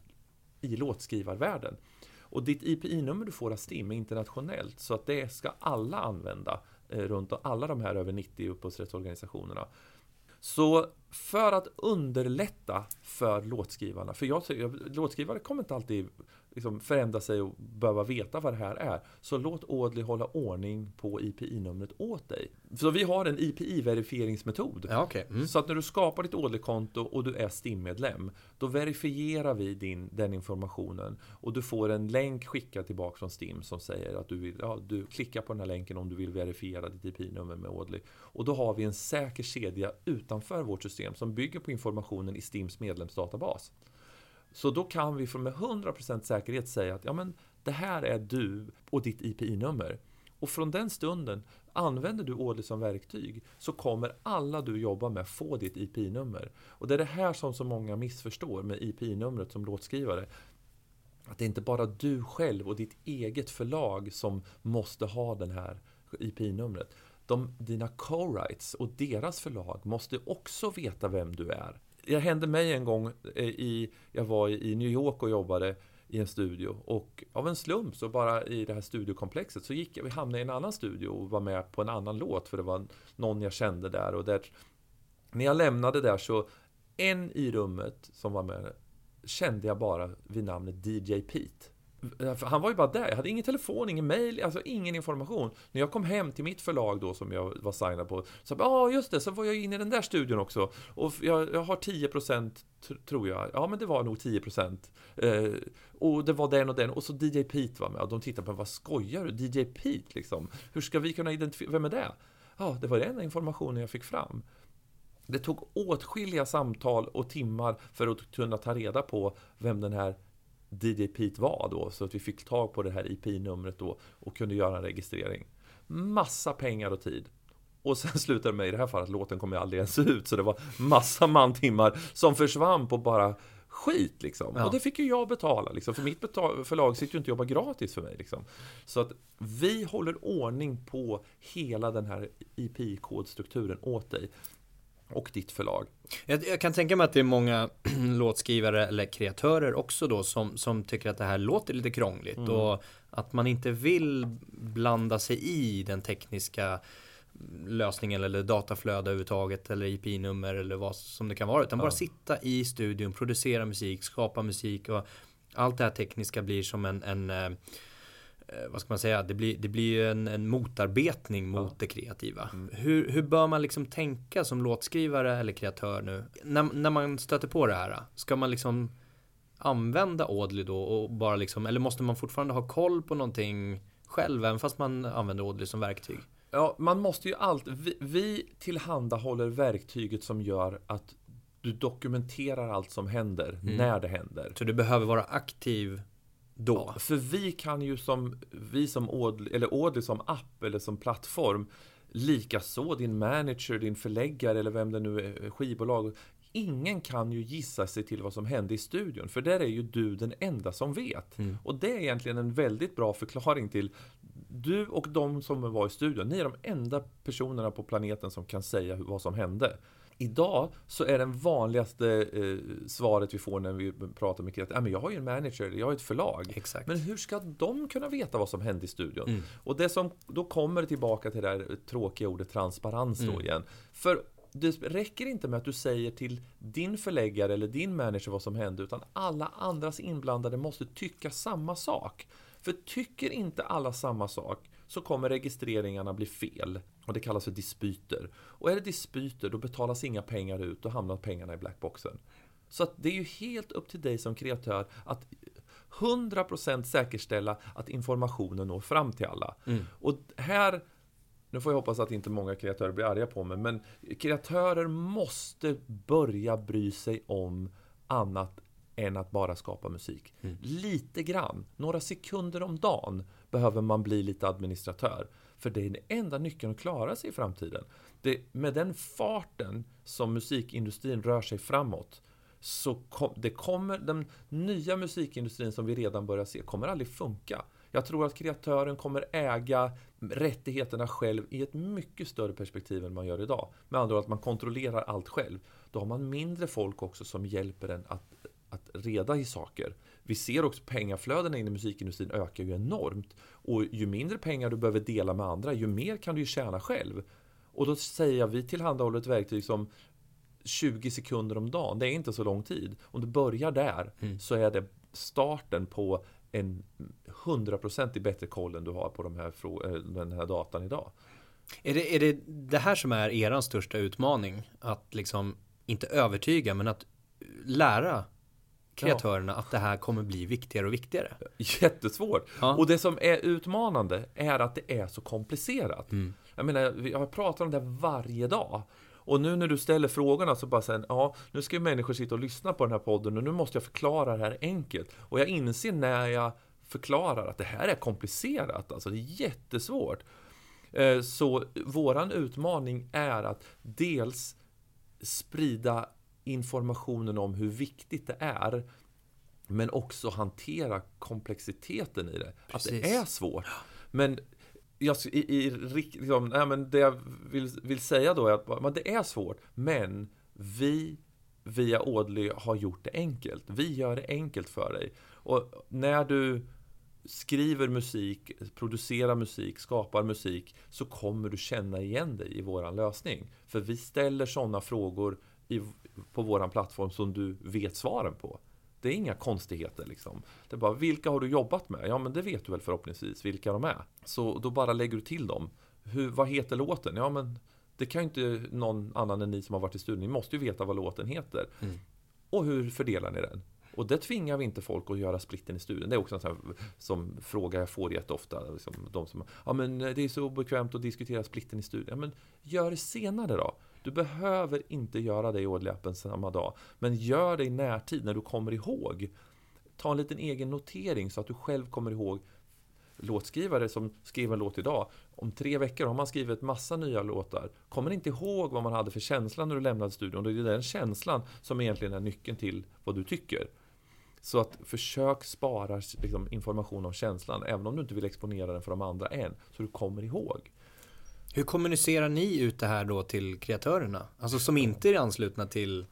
i låtskrivarvärlden. Och ditt IPI-nummer du får av STIM är internationellt så att det ska alla använda Eh, runt runt alla de här över 90 upphovsrättsorganisationerna. Så för att underlätta för låtskrivarna, för jag låtskrivare kommer inte alltid liksom förändra sig och behöva veta vad det här är. Så låt Audley hålla ordning på IPI-numret åt dig. Så vi har en IPI-verifieringsmetod. Ja, okej. Mm. Så att när du skapar ditt Audley-konto och du är STIM-medlem, då verifierar vi din, den informationen och du får en länk skickad tillbaka från STIM som säger att du vill, ja, du klickar på den här länken om du vill verifiera ditt IP-nummer med Audley. Och då har vi en säker kedja utanför vårt system som bygger på informationen i STIMs medlemsdatabas. Så då kan vi med 100% säkerhet säga att ja, men det här är du och ditt IPI-nummer. Och från den stunden, använder du Audley som verktyg så kommer alla du jobbar med få ditt IPI-nummer. Och det är det här som så många missförstår med IPI-numret som låtskrivare. Att det är inte bara du själv och ditt eget förlag som måste ha det här IPI-numret. De, dina co-writes och deras förlag måste också veta vem du är. Det hände mig en gång, eh, i, jag var i New York och jobbade i en studio och av en slump så bara i det här studiokomplexet så gick jag, vi hamnade i en annan studio och var med på en annan låt för det var någon jag kände där och där när jag lämnade där så en i rummet som var med kände jag bara vid namnet DJ Pete. Eh, han var ju bara där, jag hade ingen telefon, ingen mail, alltså ingen information. När jag kom hem till mitt förlag då som jag var signad på, så ja ah, just det, så var jag inne i den där studion också. Och jag, jag har 10% tror jag, ja men det var nog 10%. Eh, och det var den och den, och så DJ Pete var med. Och de tittade på mig, vad skojar du? DJ Pete liksom? Hur ska vi kunna identifiera, vem är det? Ja, det var den enda informationen jag fick fram. Det tog åtskilliga samtal och timmar för att kunna ta reda på vem den här DJ Pete var då, så att vi fick tag på det här IP-numret då och kunde göra en registrering. Massa pengar och tid. Och sen [LAUGHS] slutade det med i det här fallet, låten kom ju aldrig ens ut, så det var massa mantimmar som försvann på bara skit liksom. Ja. Och det fick ju jag betala liksom, för mitt förlag sitter ju inte och jobbar gratis för mig liksom. Så att vi håller ordning på hela den här IP-kodstrukturen åt dig och ditt förlag. Jag, jag kan tänka mig att det är många [CLEARS THROAT] låtskrivare eller kreatörer också då som, som tycker att det här låter lite krångligt Mm. och att man inte vill blanda sig i den tekniska lösningen eller dataflöde överhuvudtaget eller IP-nummer eller vad som det kan vara utan bara Ja. sitta i studion, producera musik, skapa musik och allt det här tekniska blir som en, en eh, vad ska man säga, det blir, det blir ju en, en motarbetning mot Ja. det kreativa. Mm. Hur, hur bör man liksom tänka som låtskrivare eller kreatör nu? När, när man stöter på det här, ska man liksom använda Audley då och bara liksom, eller måste man fortfarande ha koll på någonting själv även fast man använder Audley som verktyg? Ja, man måste ju alltid... Vi, vi tillhandahåller verktyget som gör att du dokumenterar allt som händer, Mm. när det händer. Så du behöver vara aktiv då? Ja, för vi kan ju som, vi som Audley, eller Audley som app eller som plattform, likaså din manager, din förläggare eller vem det nu är, skivbolag. Ingen kan ju gissa sig till vad som hände i studion, för där är ju du den enda som vet. Mm. Och det är egentligen en väldigt bra förklaring till du och de som var i studion, ni är de enda personerna på planeten som kan säga vad som hände. Idag så är den vanligaste eh, svaret vi får när vi pratar med kreatörer, "Ja, men jag har ju en manager, jag har ett förlag. Exakt. Men hur ska de kunna veta vad som hände i studion? Mm. Och det som då kommer tillbaka till det där tråkiga ordet transparens då Mm. igen. För det räcker inte med att du säger till din förläggare eller din manager vad som hände, utan alla andras inblandade måste tycka samma sak. För tycker inte alla samma sak så kommer registreringarna bli fel. Och det kallas för dispyter. Och är det dispyter, då betalas inga pengar ut, då hamnar pengarna i blackboxen. Så att det är ju helt upp till dig som kreatör att 100% säkerställa att informationen når fram till alla. Mm. Och här, nu får jag hoppas att inte många kreatörer blir arga på mig, men kreatörer måste börja bry sig om annat än att bara skapa musik. Mm. Lite grann, några sekunder om dagen behöver man bli lite administratör. För det är den enda nyckeln att klara sig i framtiden. Det, med den farten som musikindustrin rör sig framåt så kom, det kommer, den nya musikindustrin som vi redan börjar se kommer aldrig funka. Jag tror att kreatören kommer äga rättigheterna själv i ett mycket större perspektiv än man gör idag. Med andra ord att man kontrollerar allt själv. Då har man mindre folk också som hjälper en att, att reda i saker. Vi ser också pengaflödena in i musikindustrin ökar ju enormt. Och ju mindre pengar du behöver dela med andra, ju mer kan du ju tjäna själv. Och då säger jag, vi tillhandahåller ett verktyg som 20 sekunder om dagen, det är inte så lång tid. Om du börjar där Mm. så är det starten på en 100% bättre koll än du har på de här, eh, den här datan idag. Är det, är det det här som är er största utmaning? Att liksom, inte övertyga, men att lära kreatörerna att det här kommer bli viktigare och viktigare? Jättesvårt! Ja. Och det som är utmanande är att det är så komplicerat. Mm. Jag menar, jag pratar om det varje dag. Och nu när du ställer frågorna så bara säger ja, nu ska ju människor sitta och lyssna på den här podden och nu måste jag förklara det här enkelt. Och jag inser när jag förklarar att det här är komplicerat, alltså det är jättesvårt. Eh, Så våran utmaning är att dels sprida informationen om hur viktigt det är men också hantera komplexiteten i det. Att Precis. det är svårt. Men jag, i, i, liksom, nej, men det jag vill, vill säga då är att men det är svårt, men vi via Audley har gjort det enkelt. Vi gör det enkelt för dig. Och när du skriver musik, producerar musik, skapar musik så kommer du känna igen dig i våran lösning. För vi ställer sådana frågor i, på våran plattform som du vet svaren på. Det är inga konstigheter liksom. Det är bara, vilka har du jobbat med? Ja, men det vet du väl förhoppningsvis vilka de är. Så då bara lägger du till dem. Hur, vad heter låten? Ja, men det kan ju inte någon annan än ni som har varit i studion. Ni måste ju veta vad låten heter. Mm. Och hur fördelar ni den? Och det tvingar vi inte folk att göra splitten i studion. Det är också en sån här som fråga jag får jätteofta. Liksom, de som, ja men det är så obekvämt att diskutera splitten i studion. Ja, men gör det senare då. Du behöver inte göra det i Audley-appen samma dag. Men gör det i närtid när du kommer ihåg. Ta en liten egen notering så att du själv kommer ihåg låtskrivare som skriver en låt idag. Om tre veckor har man skrivit massa nya låtar. Kommer inte ihåg vad man hade för känsla när du lämnade studion. Det är den känslan som egentligen är nyckeln till vad du tycker. Så att försök spara liksom, information om känslan, även om du inte vill exponera den för de andra än, så du kommer ihåg. Hur kommunicerar ni ut det här då till kreatörerna? Alltså som inte är anslutna till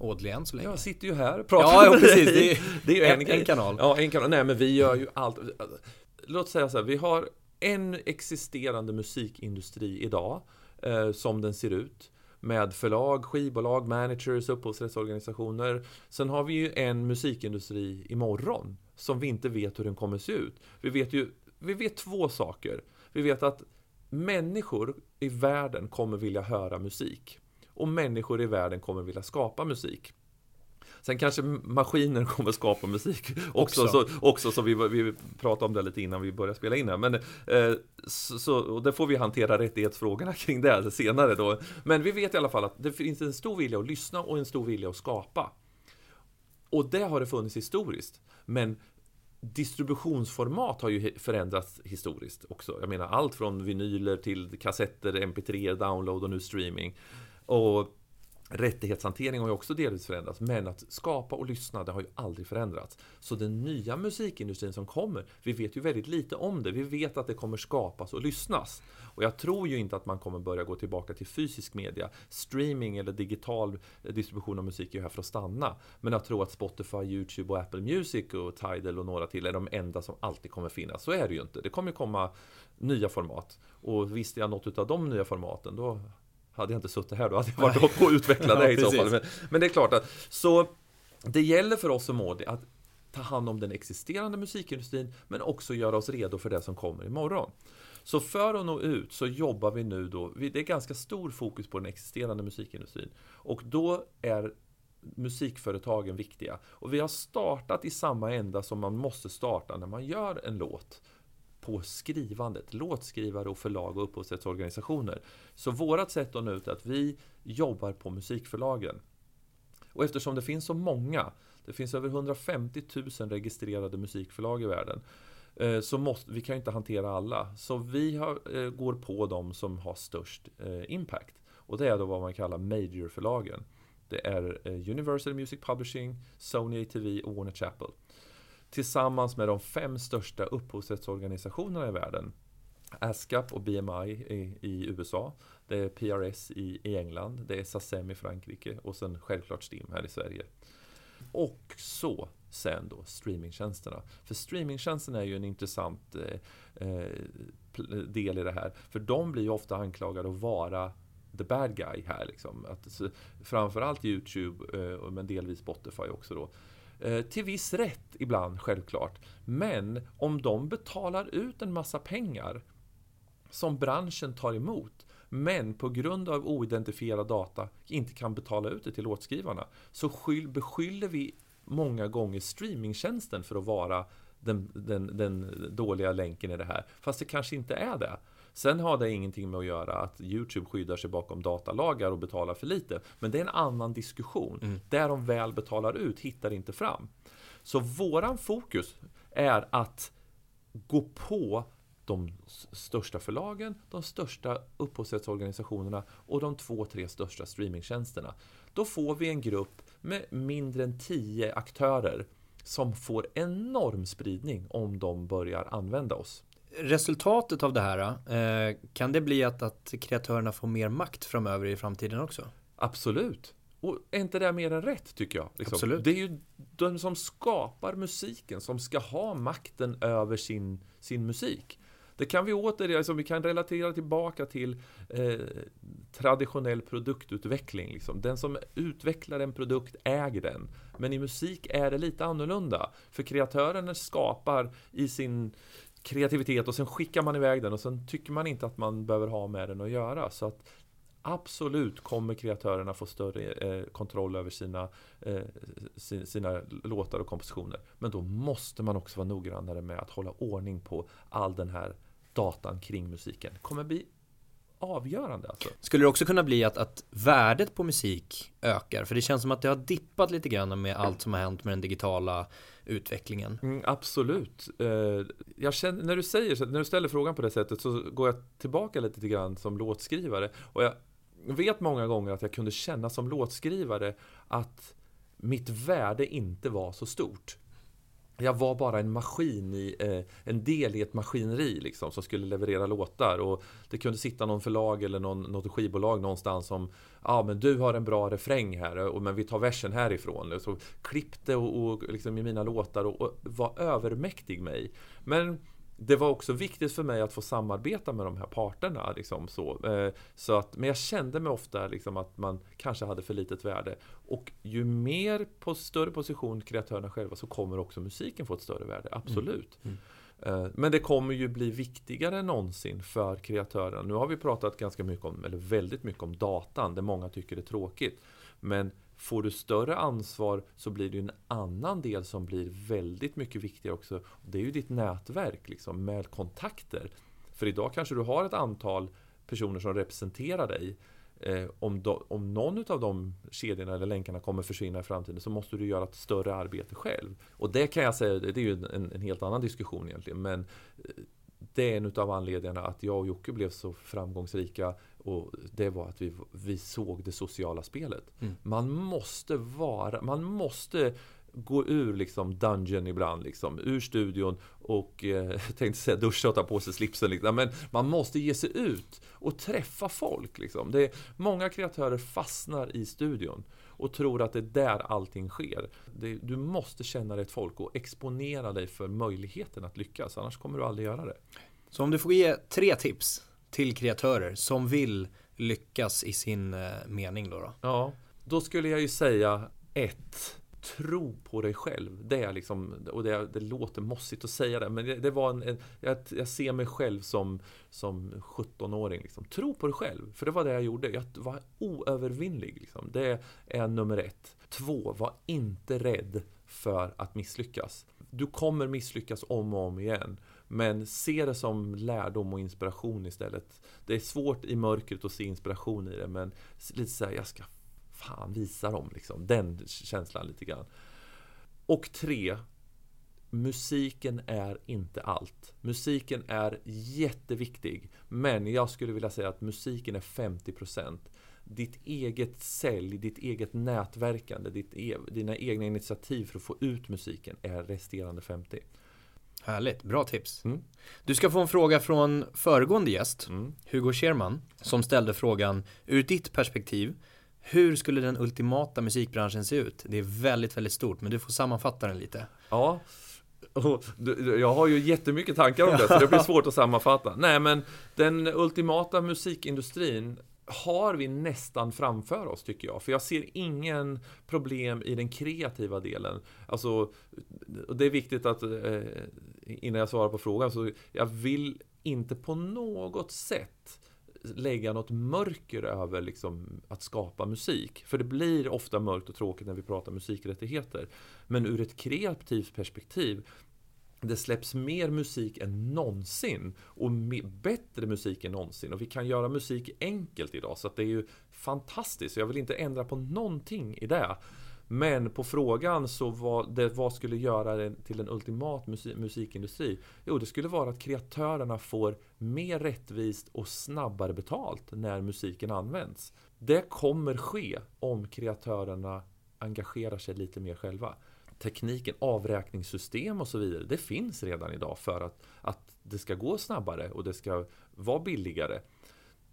Audley än så länge? Jag sitter ju här och pratar Ja, ja precis. Det är, Det är ju en, en, en kanal. Ja, en kanal. Nej, men vi gör ju allt. Låt säga så här, vi har en existerande musikindustri idag, eh, som den ser ut. Med förlag, skivbolag, managers, upphovsrättsorganisationer. Sen har vi ju en musikindustri imorgon, som vi inte vet hur den kommer se ut. Vi vet ju, vi vet två saker. Vi vet att människor i världen kommer vilja höra musik. Och människor i världen kommer vilja skapa musik. Sen kanske maskiner [LAUGHS] kommer skapa musik också, Också. Så, också så vi, vi pratade om det lite innan vi började spela in här. Men, eh, så, och det får vi hantera rättighetsfrågorna kring det senare då. Men vi vet i alla fall att det finns en stor vilja att lyssna och en stor vilja att skapa. Och det har det funnits historiskt. Men distributionsformat har ju förändrats historiskt också. Jag menar allt från vinyler till kassetter, mp3, download och nu streaming. Och rättighetshantering har ju också delvis förändrats. Men att skapa och lyssna, det har ju aldrig förändrats. Så den nya musikindustrin som kommer, vi vet ju väldigt lite om det. Vi vet att det kommer skapas och lyssnas. Och jag tror ju inte att man kommer börja gå tillbaka till fysisk media. Streaming eller digital eh, distribution av musik är ju här för att stanna. Men jag tror att Spotify, YouTube och Apple Music och Tidal och några till är de enda som alltid kommer finnas. Så är det ju inte. Det kommer komma nya format. Och visste jag något av de nya formaten, då hade jag inte suttit här, då hade jag varit uppe och utvecklat det [LAUGHS] Ja, i så fall. Men, men det är klart att, så det gäller för oss som Modi att ta hand om den existerande musikindustrin, men också göra oss redo för det som kommer imorgon. Så för att nå ut så jobbar vi nu då, det är ganska stor fokus på den existerande musikindustrin. Och då är musikföretagen viktiga. Och vi har startat i samma ända som man måste starta när man gör en låt på skrivandet, låtskrivare och förlag och upphovsrättsorganisationer. Så vårt sätt att nå ut är att vi jobbar på musikförlagen. Och eftersom det finns så många, det finns över 150 000 registrerade musikförlag i världen, eh, så måste, vi kan inte hantera alla. Så vi har, eh, går på de som har störst eh, impact. Och det är då vad man kallar majorförlagen. Det är Universal Music Publishing, Sony ATV och Warner Chappell tillsammans med de fem största upphovsrättsorganisationerna i världen. ASCAP och BMI i, i, USA. Det är PRS i, i England. Det är SACEM i Frankrike och sen självklart STIM här i Sverige. Och så sen då streamingtjänsterna. För streamingtjänsterna är ju en intressant eh, eh del i det här. För de blir ju ofta anklagade att vara the bad guy här. Liksom. Att, framförallt YouTube, eh, men delvis Spotify också då. Eh, till viss rätt ibland, självklart. Men om de betalar ut en massa pengar som branschen tar emot men på grund av oidentifierad data inte kan betala ut det till låtskrivarna så beskyller vi många gånger streamingtjänsten för att vara den, den, den dåliga länken i det här. Fast det kanske inte är det. Sen har det ingenting med att göra att YouTube skyddar sig bakom datalagar och betalar för lite. Men det är en annan diskussion. Mm. Där de väl betalar ut hittar inte fram. Så våran fokus är att gå på de största förlagen, de största upphovsrättsorganisationerna och de två, tre största streamingtjänsterna. Då får vi en grupp med mindre än tio aktörer som får enorm spridning om de börjar använda oss resultatet av det här, eh, kan det bli att, att kreatörerna får mer makt framöver i framtiden också? Absolut. Och är inte det mer än rätt, tycker jag? Liksom. Absolut. Det är ju de som skapar musiken som ska ha makten över sin, sin musik. Det kan vi åter, alltså vi kan relatera tillbaka till eh, traditionell produktutveckling. Liksom. Den som utvecklar en produkt äger den. Men i musik är det lite annorlunda. För kreatören skapar i sin, kreativitet och sen skickar man iväg den och sen tycker man inte att man behöver ha med den att göra. Så att Absolut kommer kreatörerna få större eh, kontroll över sina, eh, sina låtar och kompositioner. Men då måste man också vara noggrannare med att hålla ordning på all den här datan kring musiken. Det kommer bli avgörande. Alltså. Skulle det också kunna bli att, att värdet på musik ökar? För det känns som att det har dippat lite grann med allt som har hänt med den digitala utvecklingen. Mm, absolut. Eh, jag känner, när du säger när du ställer frågan på det sättet så går jag tillbaka lite grann som låtskrivare. Och jag vet många gånger att jag kunde känna som låtskrivare att mitt värde inte var så stort. Jag var bara en maskin i, eh, en del i ett maskineri liksom, som skulle leverera låtar. Och det kunde sitta någon förlag eller någon, något skivbolag någonstans som Ja men du har en bra refräng här, eh, och, men vi tar versen härifrån. Så klippte och, och liksom i mina låtar och, och var övermäktig mig. Men det var också viktigt för mig att få samarbeta med de här parterna. Liksom, så. Eh, så att, men jag kände mig ofta liksom, att man kanske hade för litet värde. Och ju mer på större position kreatörerna själva så kommer också musiken få ett större värde. Absolut. Mm. Mm. Men det kommer ju bli viktigare än någonsin för kreatörerna. Nu har vi pratat ganska mycket om, eller väldigt mycket om datan, det många tycker är tråkigt. Men Får du större ansvar så blir det en annan del som blir väldigt mycket viktigare också. Det är ju ditt nätverk liksom, med kontakter. För idag kanske du har ett antal personer som representerar dig. Eh, om, do, om någon av de kedjorna eller länkarna kommer försvinna i framtiden så måste du göra ett större arbete själv. Och det kan jag säga, det är ju en, en helt annan diskussion egentligen. Men eh, det är en av anledningarna att jag och Jocke blev så framgångsrika och det var att vi, vi såg det sociala spelet. Mm. Man måste vara, man måste gå ur liksom dungeon ibland, liksom, ur studion och eh, [LAUGHS] tänkte säga duscha och ta på sig slipsen. Liksom. Men man måste ge sig ut och träffa folk. Liksom. Det är, många kreatörer fastnar i studion och tror att det är där allting sker. Det, du måste känna dig ett folk och exponera dig för möjligheten att lyckas, annars kommer du aldrig göra det. Så om du får ge tre tips till kreatörer som vill lyckas i sin eh, mening då, då? Ja, då skulle jag ju säga ett Tro på dig själv. Det är liksom, och det, det låter mossigt att säga det, men det, det var en, en jag, jag, ser mig själv som, som 17-åring. Liksom. Tro på dig själv, för det var det jag gjorde. Jag var oövervinnlig. Liksom. Det är nummer ett. Två, var inte rädd för att misslyckas. Du kommer misslyckas om och om igen. Men se det som lärdom och inspiration istället. Det är svårt i mörkret att se inspiration i det men lite såhär, jag ska fan visa dem liksom. Den känslan lite grann. Och tre, musiken är inte allt. Musiken är jätteviktig. Men jag skulle vilja säga att musiken är 50% ditt eget sälj, ditt eget nätverkande, ditt e dina egna initiativ för att få ut musiken är resterande 50. Härligt, bra tips. Mm. Du ska få en fråga från föregående gäst, mm. Hugo Scherman, som ställde frågan ur ditt perspektiv, hur skulle den ultimata musikbranschen se ut? Det är väldigt, väldigt stort, men du får sammanfatta den lite. Ja, [LAUGHS] jag har ju jättemycket tankar om det, så det blir [LAUGHS] svårt att sammanfatta. Nej, men den ultimata musikindustrin har vi nästan framför oss tycker jag. För jag ser ingen problem i den kreativa delen. Alltså, det är viktigt att eh, innan jag svarar på frågan så jag vill inte på något sätt lägga något mörker över liksom, att skapa musik. För det blir ofta mörkt och tråkigt när vi pratar musikrättigheter. Men ur ett kreativt perspektiv det släpps mer musik än någonsin och bättre musik än någonsin och vi kan göra musik enkelt idag så att det är ju fantastiskt. Jag vill inte ändra på någonting i det. Men på frågan så var det, vad skulle göra det till en ultimat musik, musikindustri? Jo, det skulle vara att kreatörerna får mer rättvist och snabbare betalt när musiken används. Det kommer ske om kreatörerna engagerar sig lite mer själva tekniken, avräkningssystem och så vidare, det finns redan idag för att, att det ska gå snabbare och det ska vara billigare.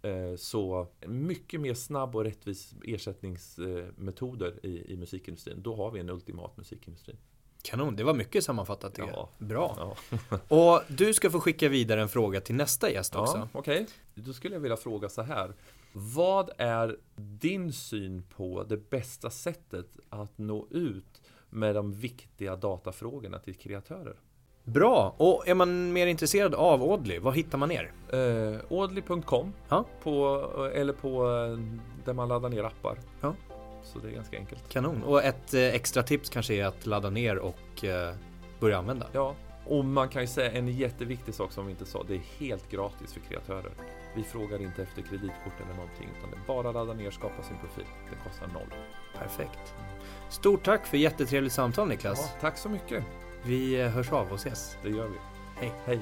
Eh, så mycket mer snabb och rättvis ersättningsmetoder i, i musikindustrin. Då har vi en ultimat musikindustri. Kanon, det var mycket sammanfattat tycker ja. Bra. Ja. [LAUGHS] och du ska få skicka vidare en fråga till nästa gäst också. Ja, Okej, okay. då skulle jag vilja fråga så här. Vad är din syn på det bästa sättet att nå ut med de viktiga datafrågorna till kreatörer. Bra! Och är man mer intresserad av Audley, var hittar man er? Eh, Audley.com ja. Eller på eh, där man laddar ner appar. Ja. Så det är ganska enkelt. Kanon! Och ett eh, extra tips kanske är att ladda ner och eh, börja använda. Ja, och man kan ju säga en jätteviktig sak som vi inte sa. Det är helt gratis för kreatörer. Vi frågar inte efter kreditkort eller någonting utan det är bara att ladda ner och skapa sin profil. Det kostar noll. Perfekt. Stort tack för jättetrevligt samtal Niklas. Ja, tack så mycket. Vi eh, hörs av och ses. Det gör vi. Hej. Hej.